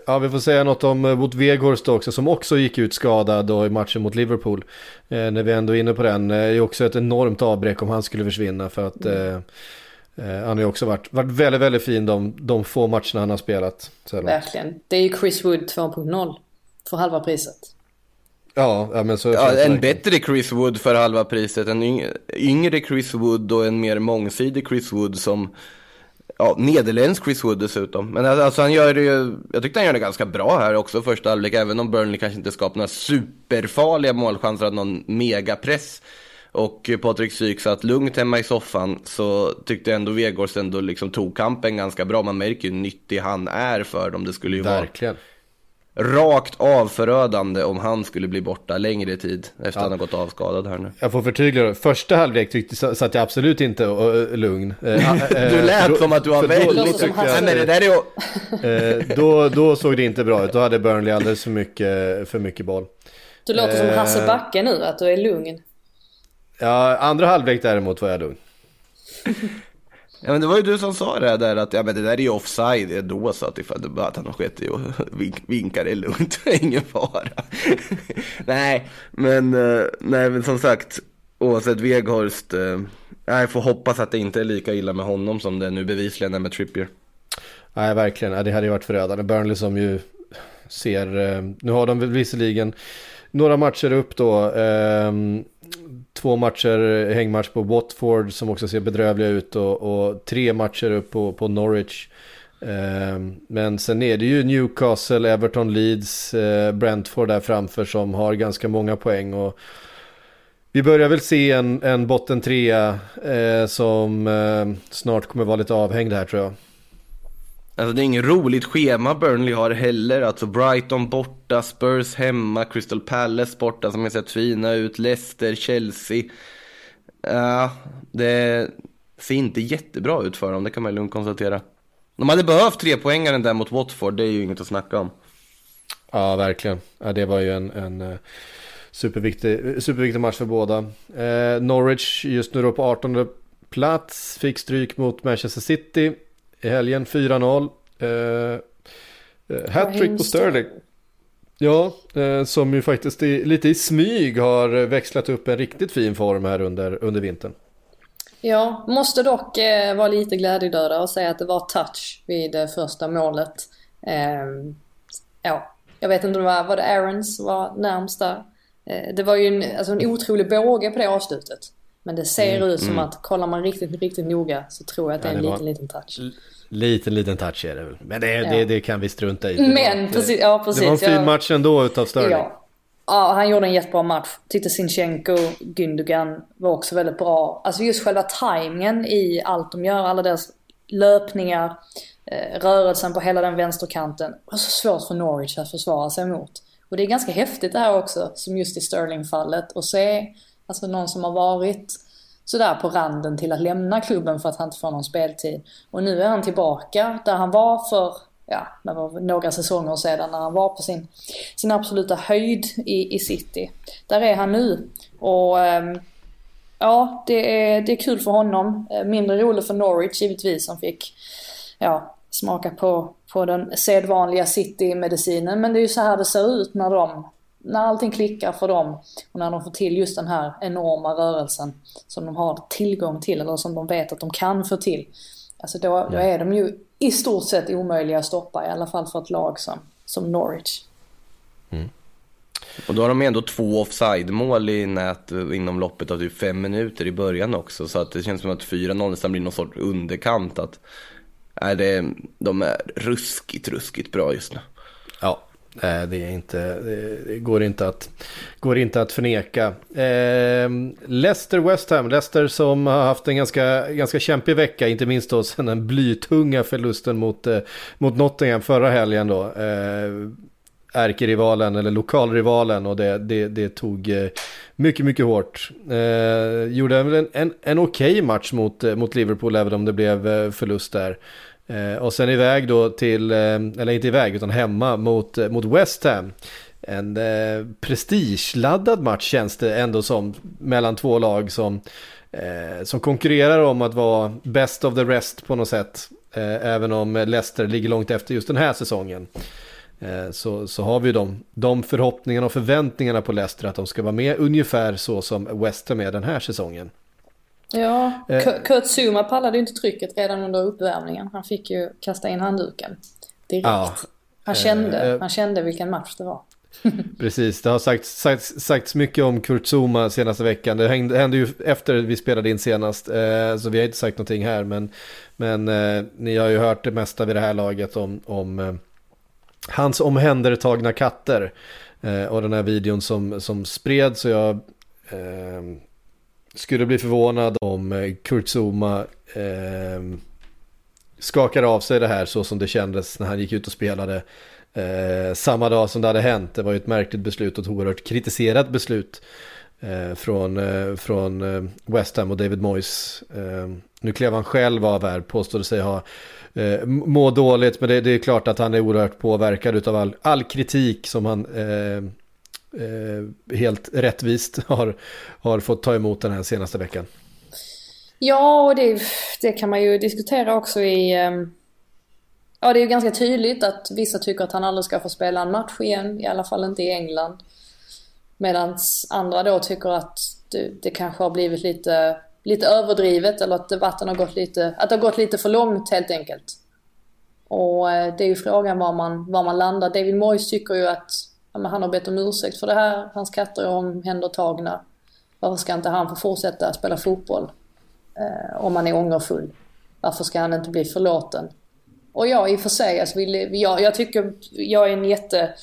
ja, vi får säga något om eh, mot Weghorst också som också gick ut skadad då i matchen mot Liverpool. Eh, när vi ändå är inne på den. Det är också ett enormt avbräck om han skulle försvinna för att eh, han har ju också varit, varit väldigt, väldigt fin de, de få matcherna han har spelat. Verkligen. Det är ju Chris Wood 2.0 för halva priset. Ja, ja, men så ja, en bättre Chris Wood för halva priset. En yngre Chris Wood och en mer mångsidig Chris Wood som Ja, nederländsk Chris Wood dessutom. Men alltså, alltså han gör det ju, jag tyckte han gör det ganska bra här också första halvlek. Även om Burnley kanske inte skapar några superfarliga målchanser, någon megapress. Och Patrik Syk satt lugnt hemma i soffan så tyckte jag ändå Vegårs ändå liksom tog kampen ganska bra. Man märker ju hur nyttig han är för dem. Det skulle ju Verkligen rakt av förödande om han skulle bli borta längre tid efter att han har gått avskadad här nu. Jag får förtydliga Första halvlek tyckte, satt jag absolut inte och, lugn. du lät som att du var väldigt... Som Nej, men det där är ju... då, då såg det inte bra ut. Då hade Burnley alldeles för mycket, för mycket boll. Du låter som Hasse Backe nu, att du är lugn. Ja, andra halvlek däremot var jag lugn. Ja men det var ju du som sa det där att ja, men det där är ju offside då så att ifall det att han har skett i och vink, vinkar är lugnt, ingen fara. nej, men, eh, nej men som sagt oavsett Weghorst, eh, jag får hoppas att det inte är lika illa med honom som det nu bevisligen är med Trippier. Nej verkligen, det hade ju varit förödande. Burnley som ju ser, eh, nu har de visserligen några matcher upp då. Ehm, Två matcher hängmatch på Watford som också ser bedrövliga ut och, och tre matcher upp på, på Norwich. Ehm, men sen är det ju Newcastle, Everton, Leeds, eh, Brentford där framför som har ganska många poäng. Och vi börjar väl se en, en botten trea eh, som eh, snart kommer vara lite avhängd här tror jag. Alltså det är inget roligt schema Burnley har heller. Alltså Brighton borta, Spurs hemma, Crystal Palace borta som har sett fina ut, Leicester, Chelsea. Ja, uh, det ser inte jättebra ut för dem, det kan man lugnt konstatera. De hade behövt tre poängaren där mot Watford, det är ju inget att snacka om. Ja, verkligen. Ja, det var ju en, en eh, superviktig, superviktig match för båda. Eh, Norwich just nu då på 18 plats, fick stryk mot Manchester City i helgen. 4-0. Eh, eh Hattrick på Sterling. Ja, eh, som ju faktiskt i, lite i smyg har växlat upp en riktigt fin form här under, under vintern. Ja, måste dock eh, vara lite glädjedöda och säga att det var touch vid det första målet. Eh, ja, jag vet inte om det var, var det Aarons var närmst där. Eh, det var ju en, alltså en otrolig båge på det avslutet. Men det ser mm, ut som mm. att kollar man riktigt, riktigt noga så tror jag att det är en liten, liten touch. Liten, liten touch är det väl. Men det, ja. det, det, kan vi strunta i. Men precis, ja precis. Det var en fin jag, match ändå utav Sterling. Ja. ja, han gjorde en jättebra match. Tyckte Sinchenko, Gündogan var också väldigt bra. Alltså just själva tajmingen i allt de gör, alla deras löpningar, eh, rörelsen på hela den vänsterkanten. Det var så svårt för Norwich att försvara sig mot. Och det är ganska häftigt det här också, som just i Sterling-fallet, att se alltså någon som har varit sådär på randen till att lämna klubben för att han inte får någon speltid. Och nu är han tillbaka där han var för, ja, det var några säsonger sedan när han var på sin, sin absoluta höjd i, i City. Där är han nu. Och ehm, ja, det är, det är kul för honom. Eh, mindre roligt för Norwich givetvis som fick, ja, smaka på, på den sedvanliga City-medicinen. Men det är ju så här det ser ut när de när allting klickar för dem och när de får till just den här enorma rörelsen som de har tillgång till eller som de vet att de kan få till. Alltså då, då är de ju i stort sett omöjliga att stoppa i alla fall för ett lag som, som Norwich. Mm. Och då har de ändå två offside-mål i nät inom loppet av typ fem minuter i början också. Så att det känns som att 4-0 nästan blir någon sorts underkant. Att, är det, de är ruskigt, ruskigt bra just nu. Ja, Nej, det, är inte, det går, inte att, går inte att förneka. Eh, Leicester West Ham, Leicester som har haft en ganska, ganska kämpig vecka, inte minst då sen den blytunga förlusten mot, eh, mot Nottingham förra helgen då. Eh, ärkerivalen eller lokalrivalen och det, det, det tog eh, mycket, mycket hårt. Eh, gjorde en, en, en okej okay match mot, eh, mot Liverpool även om det blev eh, förlust där. Eh, och sen iväg då till, eh, eller inte iväg utan hemma mot, eh, mot West Ham. En eh, prestigeladdad match känns det ändå som mellan två lag som, eh, som konkurrerar om att vara best of the rest på något sätt. Eh, även om Leicester ligger långt efter just den här säsongen. Eh, så, så har vi de, de förhoppningarna och förväntningarna på Leicester att de ska vara med ungefär så som West Ham är den här säsongen. Ja, eh. Kurt Zuma pallade ju inte trycket redan under uppvärmningen. Han fick ju kasta in handduken direkt. Ja. Han, kände, eh. han kände vilken match det var. Precis, det har sagts, sagts, sagts mycket om Kurt Zuma senaste veckan. Det hände, hände ju efter vi spelade in senast, eh, så vi har inte sagt någonting här. Men, men eh, ni har ju hört det mesta vid det här laget om, om eh, hans omhändertagna katter. och den här videon som, som spreds. Så jag skulle bli förvånad om eh, Kurt Zuma eh, skakar av sig det här så som det kändes när han gick ut och spelade eh, samma dag som det hade hänt. Det var ju ett märkligt beslut och ett oerhört kritiserat beslut eh, från, eh, från eh, West Ham och David Moyes. Eh, nu klev han själv av här, påstod sig ha eh, må dåligt, men det, det, är klart att han är oerhört påverkad av all, all kritik som han eh, eh, helt rättvist har, har fått ta emot den här senaste veckan. Ja, och det, det kan man ju diskutera också i... Ehm, ja, det är ju ganska tydligt att vissa tycker att han aldrig ska få spela en match igen, i alla fall inte i England. Medan andra då tycker att det, det, kanske har blivit lite, lite överdrivet eller att debatten har gått lite, att det har gått lite för långt helt enkelt. Och eh, det är ju frågan var man, var man landar. David Moyes tycker ju att men han har bett om ursäkt för det här, hans katter är omhändertagna. Varför ska inte han få fortsätta spela fotboll? Eh, om han är ångerfull. Varför ska han inte bli förlåten? Och jag i och för sig, alltså, jag, jag tycker jag är en jätte,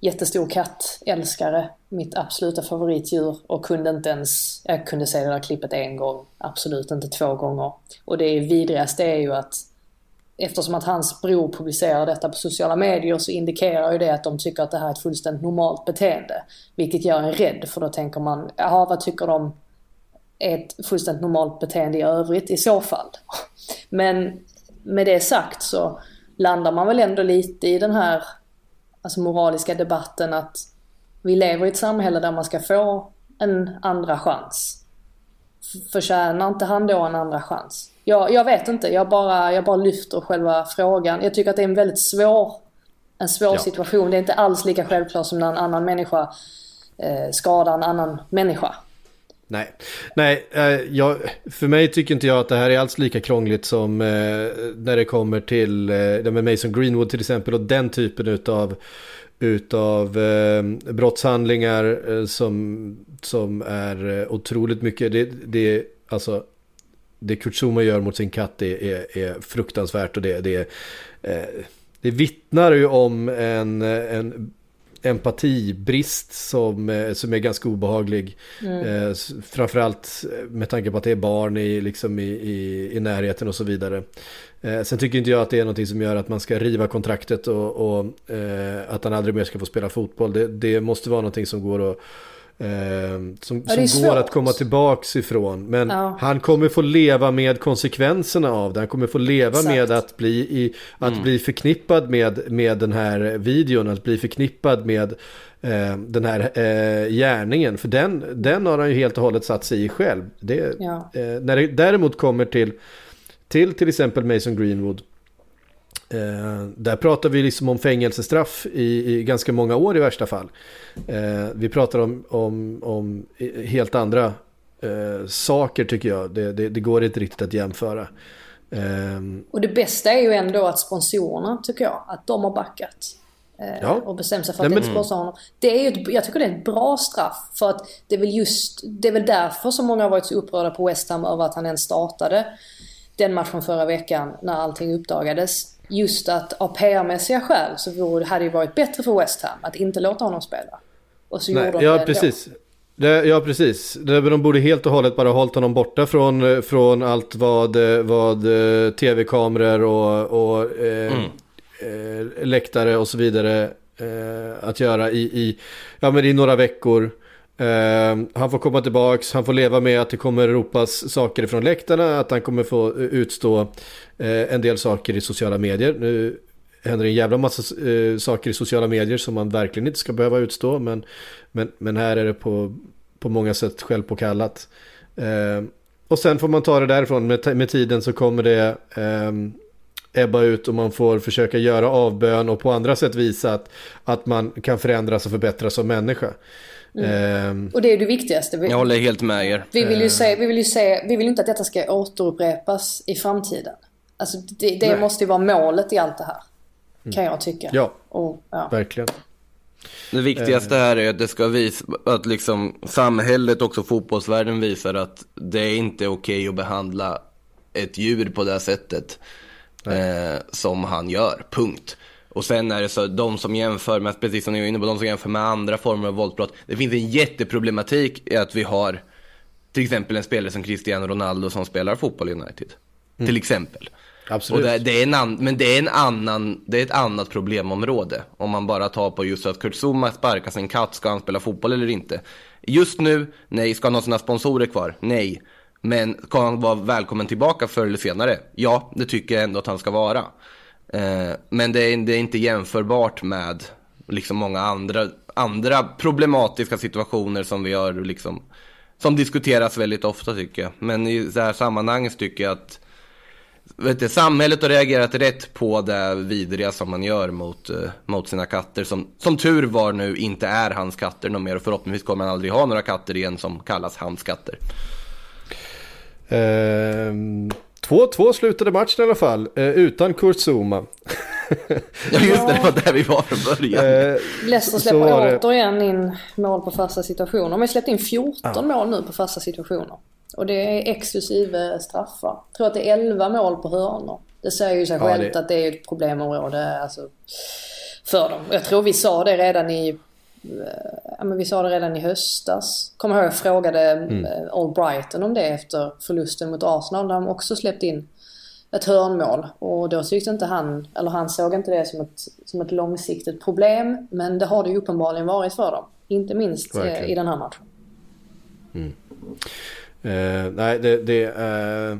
jättestor kattälskare. Mitt absoluta favoritdjur och kunde inte ens, jag kunde se det där klippet en gång. Absolut inte två gånger. Och det vidrigaste är ju att eftersom att hans bror publicerar detta på sociala medier så indikerar ju det att de tycker att det här är ett fullständigt normalt beteende. Vilket gör en rädd för då tänker man, jaha vad tycker de är ett fullständigt normalt beteende i övrigt i så fall? Men med det sagt så landar man väl ändå lite i den här alltså moraliska debatten att vi lever i ett samhälle där man ska få en andra chans. Förtjänar inte han då en andra chans? Jag, jag vet inte, jag bara, jag bara lyfter själva frågan. Jag tycker att det är en väldigt svår, en svår ja. situation. Det är inte alls lika självklart som när en annan människa eh, skadar en annan människa. Nej, Nej eh, jag, för mig tycker inte jag att det här är alls lika krångligt som eh, när det kommer till eh, med Mason Greenwood till exempel och den typen utav, utav eh, brottshandlingar eh, som, som är eh, otroligt mycket. Det, det, alltså, det Kurt Zuma gör mot sin katt är, är, är fruktansvärt och det, det, eh, det vittnar ju om en, en empatibrist som, eh, som är ganska obehaglig. Mm. Eh, framförallt med tanke på att det är barn i, liksom i, i, i närheten och så vidare. Eh, sen tycker inte jag att det är någonting som gör att man ska riva kontraktet och, och eh, att han aldrig mer ska få spela fotboll. Det, det måste vara någonting som går att som, ja, som går att komma tillbaks ifrån. Men ja. han kommer få leva med konsekvenserna av det. Han kommer få leva Exakt. med att, bli, i, att mm. bli förknippad med, med den här videon. Att bli förknippad med eh, den här eh, gärningen. För den, den har han ju helt och hållet satt sig i själv. Det, ja. eh, när det däremot kommer till till till exempel Mason Greenwood Eh, där pratar vi liksom om fängelsestraff i, i, ganska många år i värsta fall. Eh, vi pratar om, om, om helt andra eh, saker tycker jag. Det, det, det, går inte riktigt att jämföra. Eh, och det bästa är ju ändå att sponsorerna tycker jag, att de har backat. Eh, ja. Och bestämt sig för att Nej, inte sponsra honom. Det är ju ett, jag tycker det är ett bra straff. För att det är väl just, det är väl därför som många har varit så upprörda på West Ham över att han ens startade den matchen förra veckan när allting uppdagades just att av PR-mässiga skäl så vore, hade det varit bättre för West Ham att inte låta honom spela. Och så Nej, gjorde de ja, det precis. Det, ja, precis. De borde helt och hållet bara hållit honom borta från, från allt vad, vad eh, tv-kameror och, och eh, mm. eh, läktare och så vidare eh, att göra i, i, ja, men i några veckor. Uh, han får komma tillbaks, han får leva med att det kommer ropas saker från läktarna, att han kommer få eh, utstå uh, en del saker i sociala medier. Nu händer en jävla massa uh, saker i sociala medier som man verkligen inte ska behöva utstå, men, men, men här är det på, på många sätt självpåkallat. Ehm, och sen får man ta det därifrån, med, med tiden så kommer det ehm, ebba ut och man får försöka göra avbön och på andra sätt visa att, att man kan förändras och förbättras som människa. Mm. Um, och det är det viktigaste. Vi, jag håller helt med er. Vi vill ju ehm. se, vi vill ju se, vi vill inte att detta ska återupprepas i framtiden. Alltså det, det måste ju vara målet i allt det här. Mm. Kan jag tycka. Ja, och, ja. verkligen. Det viktigaste här är att det ska visa att liksom samhället, också fotbollsvärlden visar att det är inte okej att behandla ett djur på det här sättet eh, som han gör, punkt. Och sen är det så, de som jämför med, precis som ni var inne på, de som jämför med andra former av våldsbrott. Det finns en jätteproblematik i att vi har till exempel en spelare som Cristiano Ronaldo som spelar fotboll i United. Mm. Till exempel. Absolut. Det, det är en an, men det är, en annan, det är ett annat problemområde. Om man bara tar på just att Kurt Zuma sparkar sin katt, ska han spela fotboll eller inte? Just nu, nej. Ska han ha sina sponsorer kvar? Nej. Men ska han vara välkommen tillbaka förr eller senare? Ja, det tycker jag ändå att han ska vara. Eh, men det är, det är inte jämförbart med liksom många andra, andra problematiska situationer som vi har liksom, som diskuteras väldigt ofta tycker jag. Men i det här sammanhanget tycker jag att vet du, samhället har reagerat rätt på det vidriga som man gör mot, eh, mot sina katter. Som, som tur var nu inte är hans katter någon mer och förhoppningsvis kommer han aldrig ha några katter igen som kallas hans katter. Ehm, 2-2 uh, slutade matchen i alla fall, uh, utan Kurt Zuma. ja just det, det var där vi var från början. Uh, Leicester släpper återigen in mål på fasta situationer. De har släppt in 14 mål nu på fasta situationer. Och det är exklusive straffar. Jag tror att det är 11 mål på hörnor. Det säger ju sig ja, självt det... att det är ett problemområde alltså, för dem. Jag tror vi sa det redan i eh, Ja, men vi sa det redan i höstas. Kommer ihåg jag frågade mm. Eh, Old Brighton om det efter förlusten mot Arsenal. Där de också släppt in ett hörnmål. Och då tyckte inte han, eller han såg inte det som ett, som ett långsiktigt problem. Men det har det ju uppenbarligen varit för dem. Inte minst eh, Verkligen. i den här matchen. Mm. Eh, nej, det, det, eh,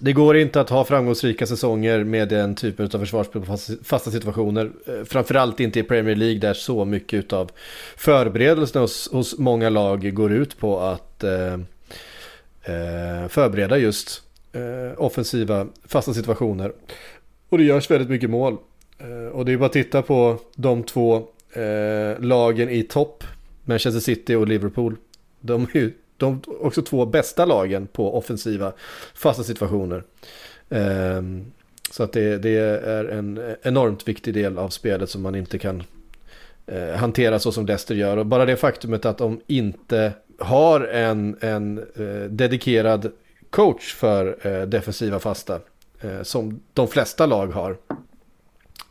det går inte att ha framgångsrika säsonger med den typen av försvarsspel på fasta situationer. Eh, framförallt inte i Premier League där så mycket av förberedelserna hos, hos många lag går ut på att eh, eh, förbereda just eh, offensiva fasta situationer. Och det görs väldigt mycket mål. Eh, och det är bara att titta på de två lagen i topp, Manchester City och Liverpool. De är ju de också två bästa lagen på offensiva fasta situationer. Ehm, så att det, det, är en enormt viktig del av spelet som man inte kan eh, hantera så som Leicester gör. Och bara det faktumet att de inte har en, en eh, dedikerad coach för eh, defensiva fasta, eh, som de flesta lag har.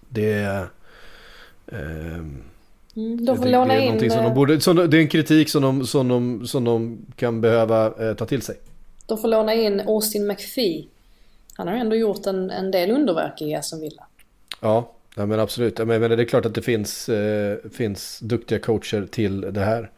Det... Ehm, Mm, de får det, låna det är in... Som de borde, som, det är en kritik som de, som de, som de kan behöva eh, ta till sig. De får låna in Austin McPhee. Han har ändå gjort en, en del underverk i Aston Villa. Ja, ja men absolut. Men, men det är klart att det finns, eh, finns duktiga coacher till det här.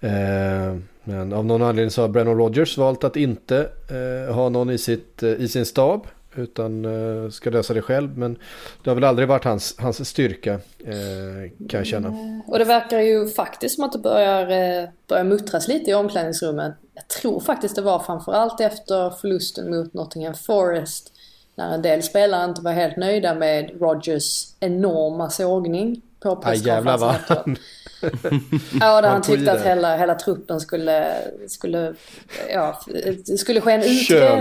Eh, men av någon anledning så har Brennan Rogers valt att inte eh, ha någon i, sitt, eh, i sin stab. Utan uh, ska lösa det själv. Men det har väl aldrig varit hans, hans styrka uh, kan jag känna. Mm. Och det verkar ju faktiskt som att det börjar, uh, börjar muttras lite i omklädningsrummen. Jag tror faktiskt det var framförallt efter förlusten mot Nottingham Forest. När en del spelare inte var helt nöjda med Rogers enorma sågning på presskonferensen efteråt. ja, där han tyckte att hela, hela truppen skulle, skulle, ja, skulle ske en, utre...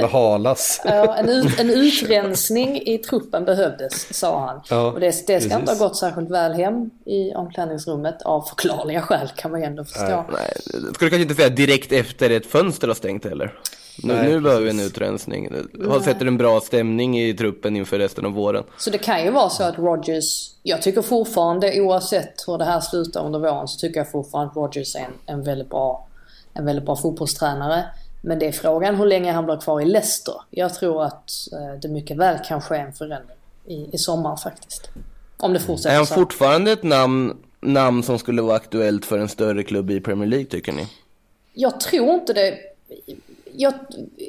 ja, en, ut, en utrensning i truppen behövdes, sa han. Ja, och det, det ska precis. inte ha gått särskilt väl hem i omklädningsrummet av förklarliga skäl kan man ju ändå förstå. Nej, nej. Skulle kanske inte säga direkt efter ett fönster har stängt heller. Nu, Nej, nu behöver vi en utrensning. Har sätter en bra stämning i truppen inför resten av våren. Så det kan ju vara så att Rogers, jag tycker fortfarande oavsett hur det här slutar under våren så tycker jag fortfarande att Rogers är en, en, väldigt, bra, en väldigt bra fotbollstränare. Men det är frågan hur länge han blir kvar i Leicester. Jag tror att eh, det mycket väl kan ske en förändring i, i sommar faktiskt. Om det fortsätter Är han så. fortfarande ett namn, namn som skulle vara aktuellt för en större klubb i Premier League tycker ni? Jag tror inte det jag,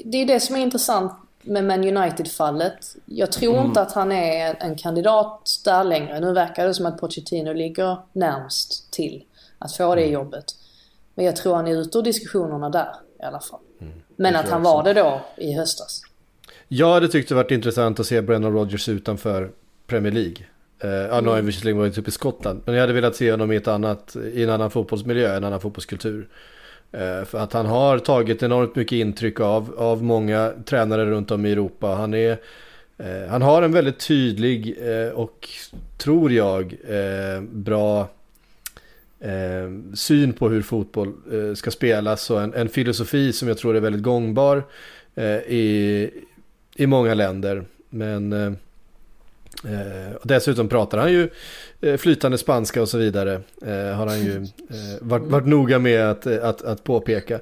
det är det som är intressant med Man United-fallet. Jag tror mm. inte att han är en kandidat där längre. Nu verkar det som att Pochettino ligger närmst till att få det mm. jobbet. Men jag tror han är ute ur diskussionerna där i alla fall. Mm. Men att han var det då i höstas. Ja, det tyckte varit intressant att se Brennan Rodgers utanför Premier League. Uh, ja, nu har han mm. visserligen varit uppe i Skottland. Men jag hade velat se honom i, ett annat, i en annan fotbollsmiljö, en annan fotbollskultur. Eh, för att han har tagit enormt mycket intryck av, av många tränare runt om i Europa. Han, är, eh, han har en väldigt tydlig eh, och, tror jag, bra syn på hur fotboll ska spelas och en, en, filosofi som jag tror är väldigt gångbar i, i många länder. Men Eh, och dessutom pratar han ju eh, flytande spanska och så vidare. Eh, har han ju eh, varit, varit noga med att, att, att påpeka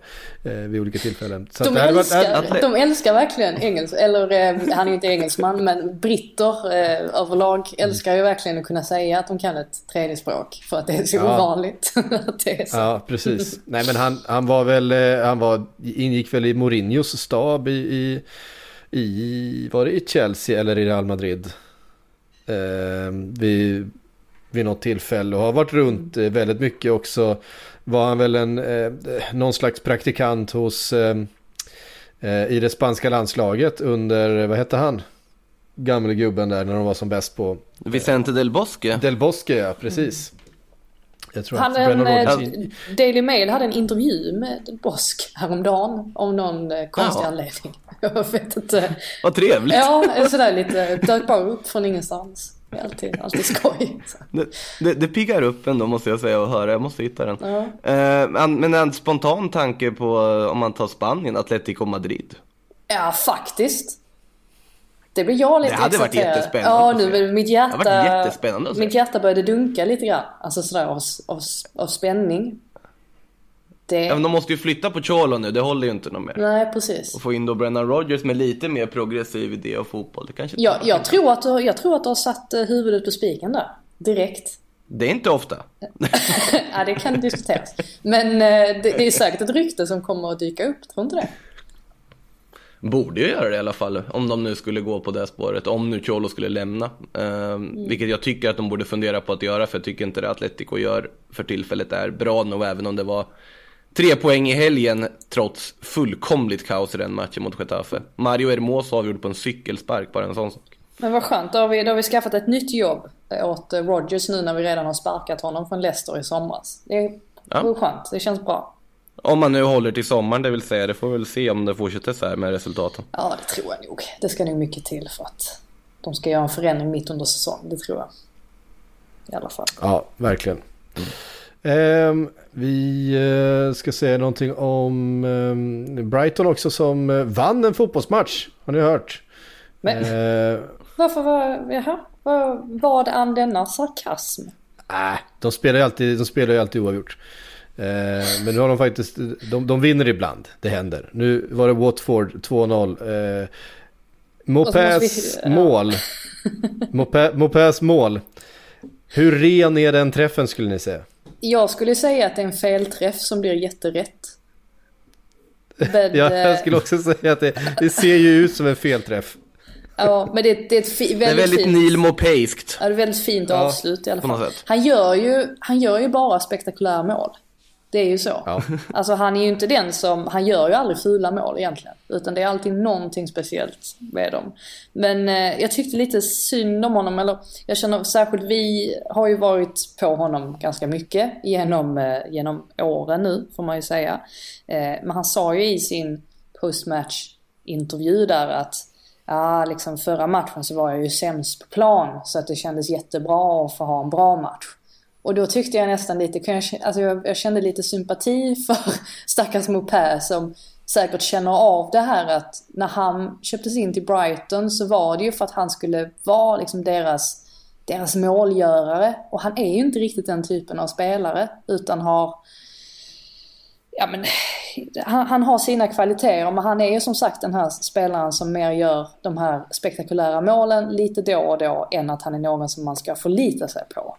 eh, vid olika tillfällen. Så de, älskar, varit, de älskar verkligen engelska, eller eh, han är ju inte engelsman men britter överlag älskar ju verkligen att kunna säga att de kan ett tredje språk. För att det är så ja. ovanligt att det är så. Ja, precis. Nej men han, han var väl, han var, ingick väl i Mourinhos stab i, i, i, var det i Chelsea eller i Real Madrid? Eh, vid, vid något tillfälle och har varit runt eh, väldigt mycket också. Var han väl en, eh, någon slags praktikant hos, eh, eh, i det spanska landslaget under, vad hette han? Gammelgubben där när de var som bäst på... Vicente del Bosque. Del Bosque, ja precis. Jag att en, Rodgers... Daily Mail hade en intervju med Bosque häromdagen om någon konstig Jaha. anledning. Jag vet inte. Vad trevligt. Ja, sådär lite, dök bara upp från ingenstans. Alltid, alltid skoj. Det, det, det piggar upp ändå måste jag säga och höra, jag måste hitta den. Ja. Eh, men en spontan tanke på om man tar Spanien, Atletico Madrid. Ja, faktiskt. Det blir jag lite Det hade varit jättespännande. Ja, nu mitt hjärta, det varit jättespännande mitt hjärta började dunka lite grann. Alltså sådär av, av, av spänning. Det... Ja, men de måste ju flytta på Cholo nu, det håller ju inte någon mer. Nej, precis. Och få in då Brennan Rogers med lite mer progressiv idé av fotboll. Det kanske ja, jag, tror att du, jag tror att du har satt eh, huvudet på spiken där. Direkt. Det är inte ofta. ja, det kan diskuteras. Men eh, det, det, är säkert ett rykte som kommer att dyka upp, tror inte det? Borde ju göra det i alla fall, om de nu skulle gå på det spåret. Om nu Cholo skulle lämna. Eh, mm. Vilket jag tycker att de borde fundera på att göra, för jag tycker inte det Atletico gör för tillfället är bra nog, även om det var Tre poäng i helgen trots fullkomligt kaos i den matchen mot Getafe. Mario Hermoso avgjorde på en cykelspark, bara en sån sak. Men vad skönt, då har, vi, då har vi skaffat ett nytt jobb åt Rogers nu när vi redan har sparkat honom från Leicester i somras. Det är ja. skönt, det känns bra. Om man nu håller till sommaren, det vill säga. Det får vi väl se om det fortsätter så här med resultaten. Ja, det tror jag nog. Det ska nog mycket till för att de ska göra en förändring mitt under säsong. Det tror jag. I alla fall. Ja, verkligen. Mm. Um, vi ska säga någonting om um, Brighton också som uh, vann en fotbollsmatch. Har ni hört? Men, uh, varför var, jaha, var an denna sarkasm? Äh, de spelar ju alltid, de spelar ju alltid oavgjort. Men nu har de faktiskt, de, de vinner ibland, det händer. Nu var det Watford 2-0. Uh, Mopés mål. Mopés mål. Hur ren är den träffen skulle ni säga? Jag skulle säga att det är en felträff som blir jätterätt. Men, ja, jag eh, skulle också säga att det, det ser ju ut som en felträff. Ja, men det, det är ett väldigt, det är väldigt fint, Neil Mopaiskt. Ja, det är väldigt fint ja, avslut i alla fall. Han gör, ju, han gör ju bara spektakulära mål. Det är ju så. Ja. Alltså han är ju inte den som, han gör ju aldrig fula mål egentligen. Utan det är alltid någonting speciellt med dem. Men eh, jag tyckte lite synd om honom, eller jag känner särskilt vi har ju varit på honom ganska mycket genom, eh, genom åren nu får man ju säga. Eh, men han sa ju i sin postmatch intervju där att ja, liksom förra matchen så var jag ju sämst på plan så att det kändes jättebra att få ha en bra match. Och då tyckte jag nästan lite, alltså jag, kände lite sympati för stackars Mopé som säkert känner av det här att när han köptes in till Brighton så var det ju för att han skulle vara liksom deras, deras målgörare. Och han är ju inte riktigt den typen av spelare utan har Ja men han, han har sina kvaliteter men han är ju som sagt den här spelaren som mer gör de här spektakulära målen lite då och då än att han är någon som man ska förlita sig på.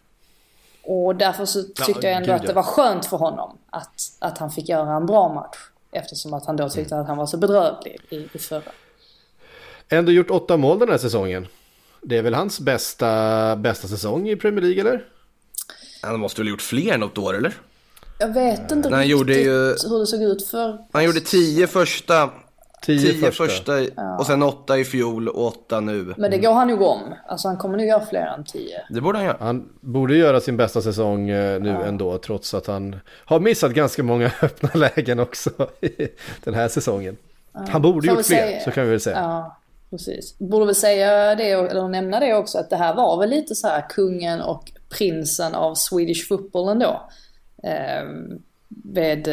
Och därför så tyckte ja, jag ändå att det var skönt för honom att, att han fick göra en bra match. Eftersom att han då tyckte mm. att han var så bedrövlig i, i förra. Ändå gjort åtta mål den här säsongen. Det är väl hans bästa, bästa säsong i Premier League eller? Han måste väl ha gjort fler något år eller? Jag vet inte riktigt gjorde ju, hur det såg ut för... Han gjorde tio första Tio, Tio första, första och sen åtta i fjol och åtta nu. Men det går han nog om. Alltså han kommer nog göra fler än tio. Det borde han göra. Han borde göra sin bästa säsong eh, nu ja. ändå. Trots att han har missat ganska många öppna lägen också den här säsongen. Ja. Han borde gjort fler, säga, så kan vi väl säga. Ja, precis. Borde väl säga det, eller nämna det också, att det här var väl lite så här kungen och prinsen av Swedish football ändå. Eh, med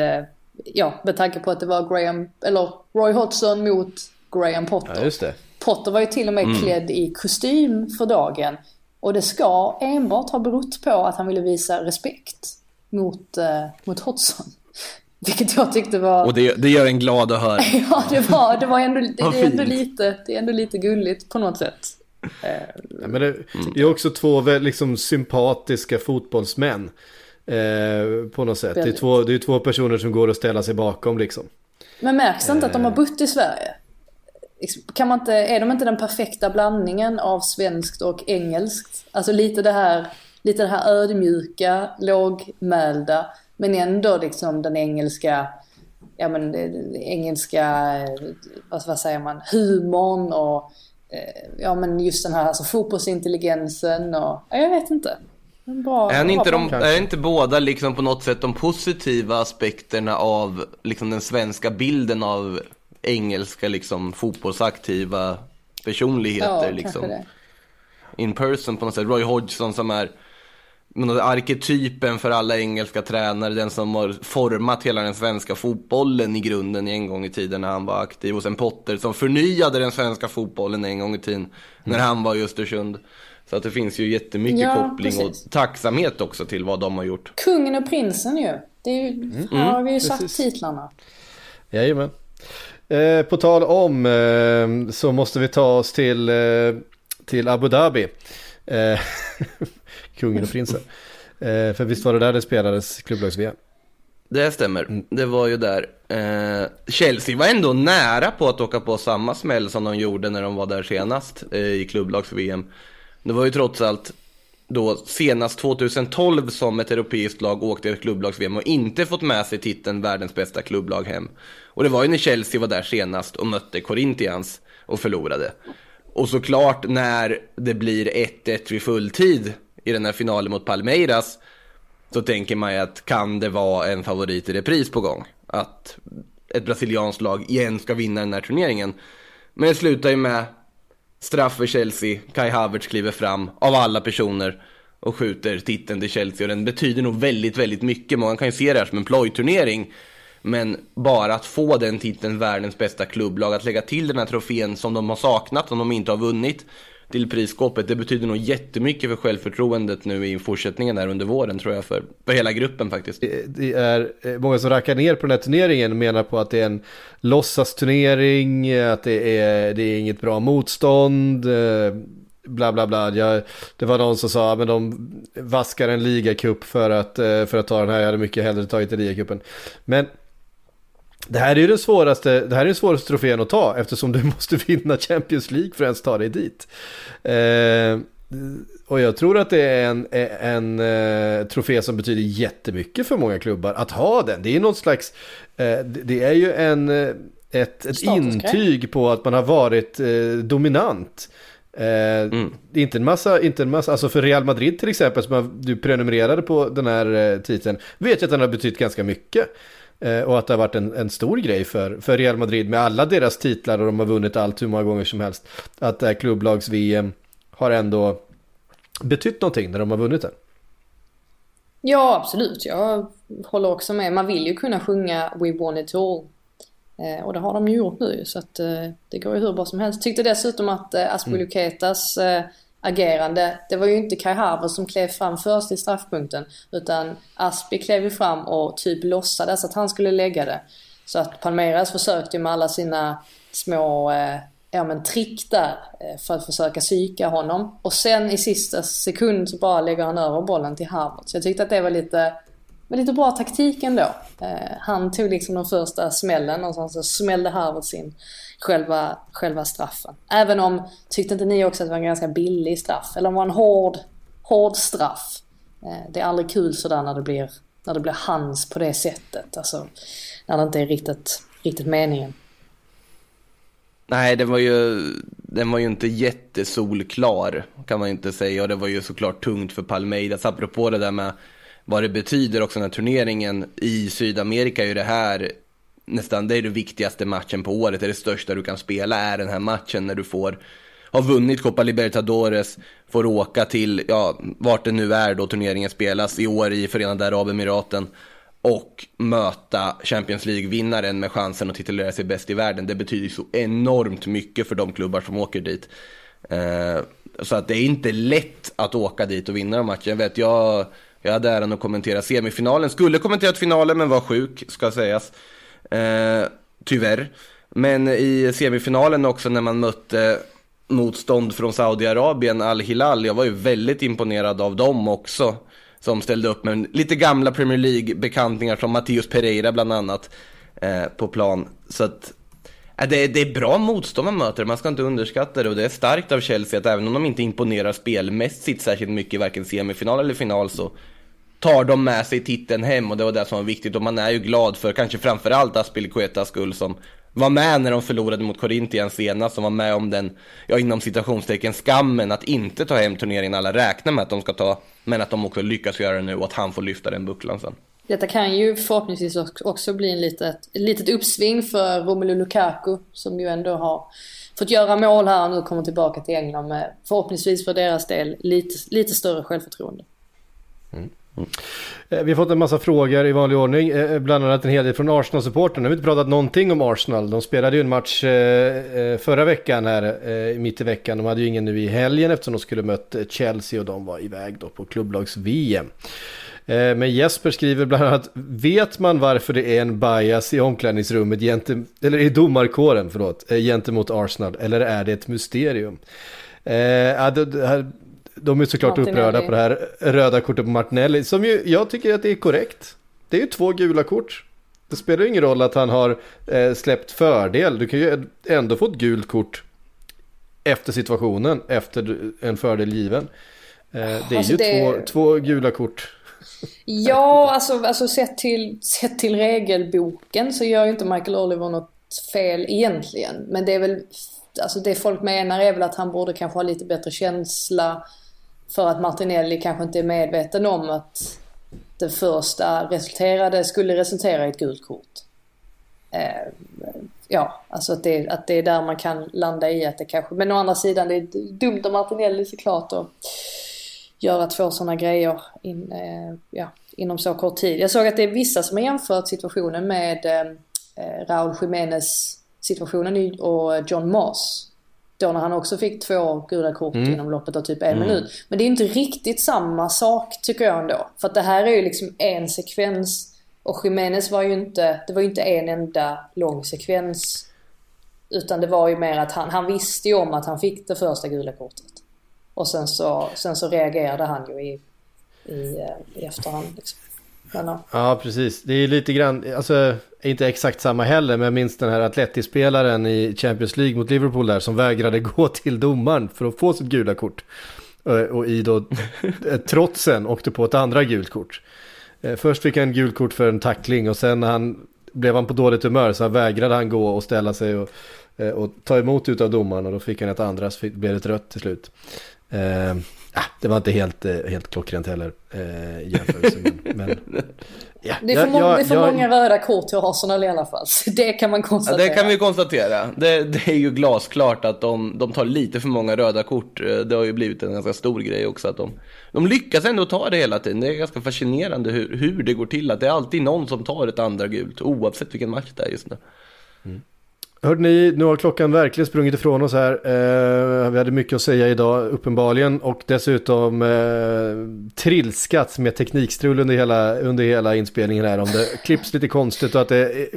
ja, med tanke på att det var Graham, eller Roy Hodgson mot Graham Potter. Ja, just det. Potter var ju till och med mm. klädd i kostym för dagen. Och det ska enbart ha berott på att han ville visa respekt mot, eh, mot Hodgson. Vilket jag tyckte var... Och det, det gör en glad att höra. ja, det var, det var ändå, det, det, är ändå lite, det är ändå lite gulligt på något sätt. Ja, men det, det, är också två liksom, sympatiska fotbollsmän. Eh, på något sätt. Det är, två, det är två personer som går och ställer sig bakom liksom. Men märks det inte att de har eh. bott i Sverige? Kan man inte, är de inte den perfekta blandningen av svenskt och engelskt? Alltså lite det här, lite det här ödmjuka, lågmälda. Men ändå liksom den engelska, ja men den engelska, vad, vad säger man, humorn och eh, ja men just den här alltså fotbollsintelligensen och, ja, jag vet inte. Bra, är, inte de, är inte båda liksom på något sätt de positiva aspekterna av liksom den svenska bilden av engelska liksom fotbollsaktiva personligheter? Ja, liksom. In person på något sätt. Roy Hodgson som är arketypen för alla engelska tränare, den som har format hela den svenska fotbollen i grunden en gång i tiden när han var aktiv. Och sen Potter som förnyade den svenska fotbollen en gång i tiden mm. när han var i Östersund. Så att det finns ju jättemycket ja, koppling precis. och tacksamhet också till vad de har gjort. Kungen och prinsen ju. Det är ju, mm. Här har vi ju satt precis. titlarna. Jajamän. Eh, på tal om eh, så måste vi ta oss till, eh, till Abu Dhabi. Eh, kungen och prinsen. Eh, för visst var det där det spelades klubblags-VM? Det stämmer, mm. det var ju där. Eh, Chelsea var ändå nära på att åka på samma smäll som de gjorde när de var där senast eh, i klubblags-VM. Det var ju trots allt då senast 2012 som ett europeiskt lag åkte ett klubblags-VM och inte fått med sig titeln världens bästa klubblag hem. Och det var ju när Chelsea var där senast och mötte Corinthians och förlorade. Och såklart när det blir 1-1 vid fulltid i den här finalen mot Palmeiras så tänker man ju att kan det vara en favorit i repris på gång? Att ett brasilianskt lag igen ska vinna den här turneringen. Men det slutar ju med straff för Chelsea, Kai Havertz kliver fram av alla personer och skjuter titeln till Chelsea och den betyder nog väldigt, väldigt mycket. Många kan ju se det här som en plojturnering. Men bara att få den titeln, världens bästa klubblag, att lägga till den här trofén som de har saknat, som de inte har vunnit till prisskåpet. Det betyder nog jättemycket för självförtroendet nu i fortsättningen här under våren tror jag för, för hela gruppen faktiskt. Det är eh, många som rackar ner på den här turneringen och menar på att det är en låtsasturnering, att det är, det är inget bra motstånd. Eh, bla bla bla. Jag, det var någon som sa att de vaskar en ligacup för att, eh, för att ta den här. Jag hade mycket hellre tagit en ligacupen. Men det här är ju den svåraste, det här är den svåraste trofén att ta eftersom du måste vinna Champions League för att ens ta dig dit. Eh, och jag tror att det är en, en, eh, trofé som betyder jättemycket för många klubbar att ha den. Det är något slags, eh, det är ju en, eh, ett, ett intyg på att man har varit eh, dominant. Eh, mm. Inte en massa, inte en massa, alltså för Real Madrid till exempel som du prenumererade på den här titeln, vet jag att den har betytt ganska mycket. Eh, och att det har varit en, en stor grej för, för Real Madrid med alla deras titlar och de har vunnit allt hur många gånger som helst. Att det här klubblags-VM har ändå betytt någonting när de har vunnit det. Ja, absolut. Jag håller också med. Man vill ju kunna sjunga We won it all. Eh, och det har de ju gjort nu så att eh, det går ju hur bra som helst. Tyckte dessutom att eh, Aspilicuetas mm agerande. Det var ju inte Kai Havertz som klev fram först i straffpunkten utan Aspi klev ju fram och typ låtsades att han skulle lägga det. Så att Palmeiras försökte ju med alla sina små eh, ja, men trick där eh, för att försöka psyka honom. Och sen i sista sekund så bara lägger han över bollen till Havertz. Så jag tyckte att det var lite, men lite bra taktik ändå. Eh, han tog liksom den första smällen och sen så smällde Harvards in själva, själva straffen. Även om, tyckte inte ni också att det var en ganska billig straff? Eller om det var en hård, hård straff? Eh, det är aldrig kul sådär när det blir, när det blir hans på det sättet. Alltså, när det inte är riktigt, riktigt meningen. Nej, den var ju, den var ju inte jättesolklar kan man inte säga. Och det var ju såklart tungt för Palmeiras. Apropå det där med vad det betyder också den här turneringen i Sydamerika är ju det här nästan, det är den viktigaste matchen på året, det är det största du kan spela, är den här matchen när du får har vunnit Copa Libertadores, får åka till, ja, vart det nu är då turneringen spelas, i år i Förenade Arabemiraten. och möta Champions League-vinnaren med chansen att titulera sig bäst i världen. Det betyder så enormt mycket för de klubbar som åker dit. Eh, så att det är inte lätt att åka dit och vinna de matcherna. Jag vet, jag, jag hade äran att kommentera semifinalen. Skulle kommenterat finalen men var sjuk, ska sägas. Eh, tyvärr. Men i semifinalen också när man mötte motstånd från Saudiarabien, Al-Hilal. Jag var ju väldigt imponerad av dem också. Som ställde upp med lite gamla Premier League-bekantningar som Mattias Pereira bland annat eh, på plan. Så att eh, det, det är bra motstånd man möter, man ska inte underskatta det. Och det är starkt av Chelsea att även om de inte imponerar spelmässigt särskilt mycket i varken semifinal eller final så tar de med sig titeln hem och det var det som var viktigt. Och man är ju glad för kanske framförallt Aspilicuetas skull som var med när de förlorade mot Corinthians senast, som var med om den, ja inom citationstecken, skammen att inte ta hem turneringen alla räknar med att de ska ta, men att de också lyckas göra det nu och att han får lyfta den bucklan sen. Detta kan ju förhoppningsvis också bli en litet, ett litet uppsving för Romelu Lukaku som ju ändå har fått göra mål här och nu kommer tillbaka till England med förhoppningsvis för deras del lite, lite större självförtroende. Mm. Mm. Vi har fått en massa frågor i vanlig ordning, eh, eh, bland annat en hel del från Arsenal-supporten. Nu har vi inte pratat någonting om Arsenal. De spelade ju en match förra veckan här, mitt i veckan. De hade ju ingen nu i helgen eftersom de skulle mött Chelsea och de var iväg då på klubblags-VM. Men Jesper skriver bland annat, vet man varför det är en bias i omklädningsrummet, gentem, eller i domarkåren, förlåt, gentemot Arsenal, eller är det ett mysterium? Eh, det här de är såklart Martinelli. upprörda på det här röda kortet på Martinelli. Som ju, jag tycker att det är korrekt. Det är ju två gula kort. Det spelar ju ingen roll att han har eh, släppt fördel. Du kan ju ändå få ett gult kort efter situationen, efter en fördel given. Eh, det är alltså ju det... Två, två gula kort. Ja, alltså, alltså sett, till, sett till regelboken så gör ju inte Michael Oliver något fel egentligen. Men det är väl, alltså det folk menar är väl att han borde kanske ha lite bättre känsla för att Martinelli kanske inte är medveten om att det första resulterade, skulle resultera i ett gult kort. Eh, ja, alltså att det, att det är där man kan landa i att det kanske... Men å andra sidan, det är dumt av Martinelli såklart att göra två sådana grejer in, eh, ja, inom så kort tid. Jag såg att det är vissa som har jämfört situationen med eh, eh Raúl Jiménez situationen och John Moss. Då när han också fick två gula kort mm. inom loppet av typ en mm. minut. Men det är inte riktigt samma sak tycker jag ändå. För att det här är ju liksom en sekvens. Och Jiménez var ju inte, det var ju inte en enda lång sekvens. Utan det var ju mer att han, han visste ju om att han fick det första gula kortet. Och sen så, sen så reagerade han ju i, i, eh, i efterhand. Liksom. Men, ja. precis. Det är lite grann, alltså inte exakt samma heller, men jag minns den här Atleti-spelaren i Champions League mot Liverpool där som vägrade gå till domaren för att få sitt gula kort. Eh, och i då eh, trotsen åkte på ett andra gult kort. Eh, först fick han gult kort för en tackling och sen han blev han på dåligt humör så vägrade han gå och ställa sig och, och ta emot utav domaren och då fick han ett andra så blev det ett rött till slut. Ah, det var inte helt, eh, helt klockrent heller eh, i jämförelse. men, men, ja, det är för, må jag, det är för jag, många röda kort till Arsenal i alla fall. det kan man konstatera. Ja, det kan vi konstatera. Det, det, är ju glasklart att de, de tar lite för många röda kort. Eh, det har ju blivit en ganska stor grej också. att De, de lyckas ändå ta det hela tiden. Det är ganska fascinerande hur, hur det går till. Att det är alltid någon som tar ett andra gult oavsett vilken match det är just nu. Mm. Hörde ni, nu har klockan verkligen sprungit ifrån oss här. Eh, vi hade mycket att säga idag uppenbarligen och dessutom eh, trilskat med teknikstrul under hela, under hela inspelningen här. Om det klipps lite konstigt och att det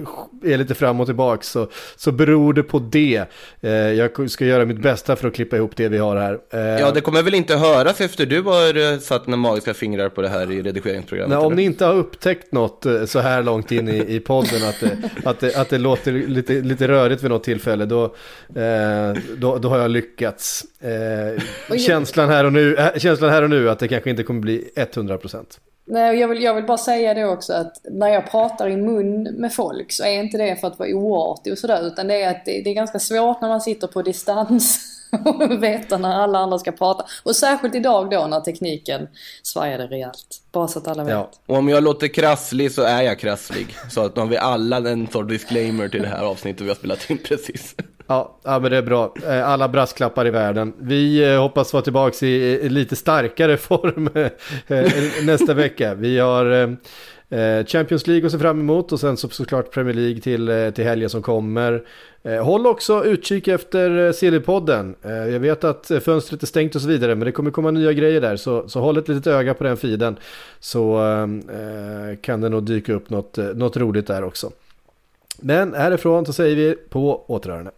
är lite fram och tillbaka så, så beror det på det. Eh, jag ska göra mitt bästa för att klippa ihop det vi har här. Eh, ja, det kommer väl inte höras efter du har eh, satt några magiska fingrar på det här i redigeringsprogrammet? Nej, om ni inte har upptäckt något eh, så här långt in i, i podden att det, att det, att det låter lite, lite rörigt varit vid något tillfälle, då, eh, då, då, har jag lyckats. Eh, känslan, här och nu, äh, känslan här och nu att det kanske inte kommer bli 100%. Nej, jag vill, jag vill bara säga det också att när jag pratar i mun med folk så är inte det för att vara oartig och sådär utan det är att det, det är ganska svårt när man sitter på distans och veta när alla andra ska prata. Och särskilt idag då när tekniken svajade rejält. Bara så att alla vet. Ja. Och om jag låter krasslig så är jag krasslig. Så att då har vi alla en sorts disclaimer till det här avsnittet vi har spelat in precis. Ja, ja, men det är bra. Eh, alla brasklappar i världen. Vi eh, hoppas vara tillbaka i lite starkare form eh, nästa vecka. Vi har Eh, Champions League att se fram emot och sen så, såklart Premier League till, eh, till helgen som kommer. Eh, håll också utkik efter Sillypodden. Jag vet att fönstret är stängt och så vidare men det kommer komma nya grejer där så, så håll ett litet öga på den feeden så eh, kan det nog dyka upp något, något roligt där också. Men härifrån så säger vi på återhörande.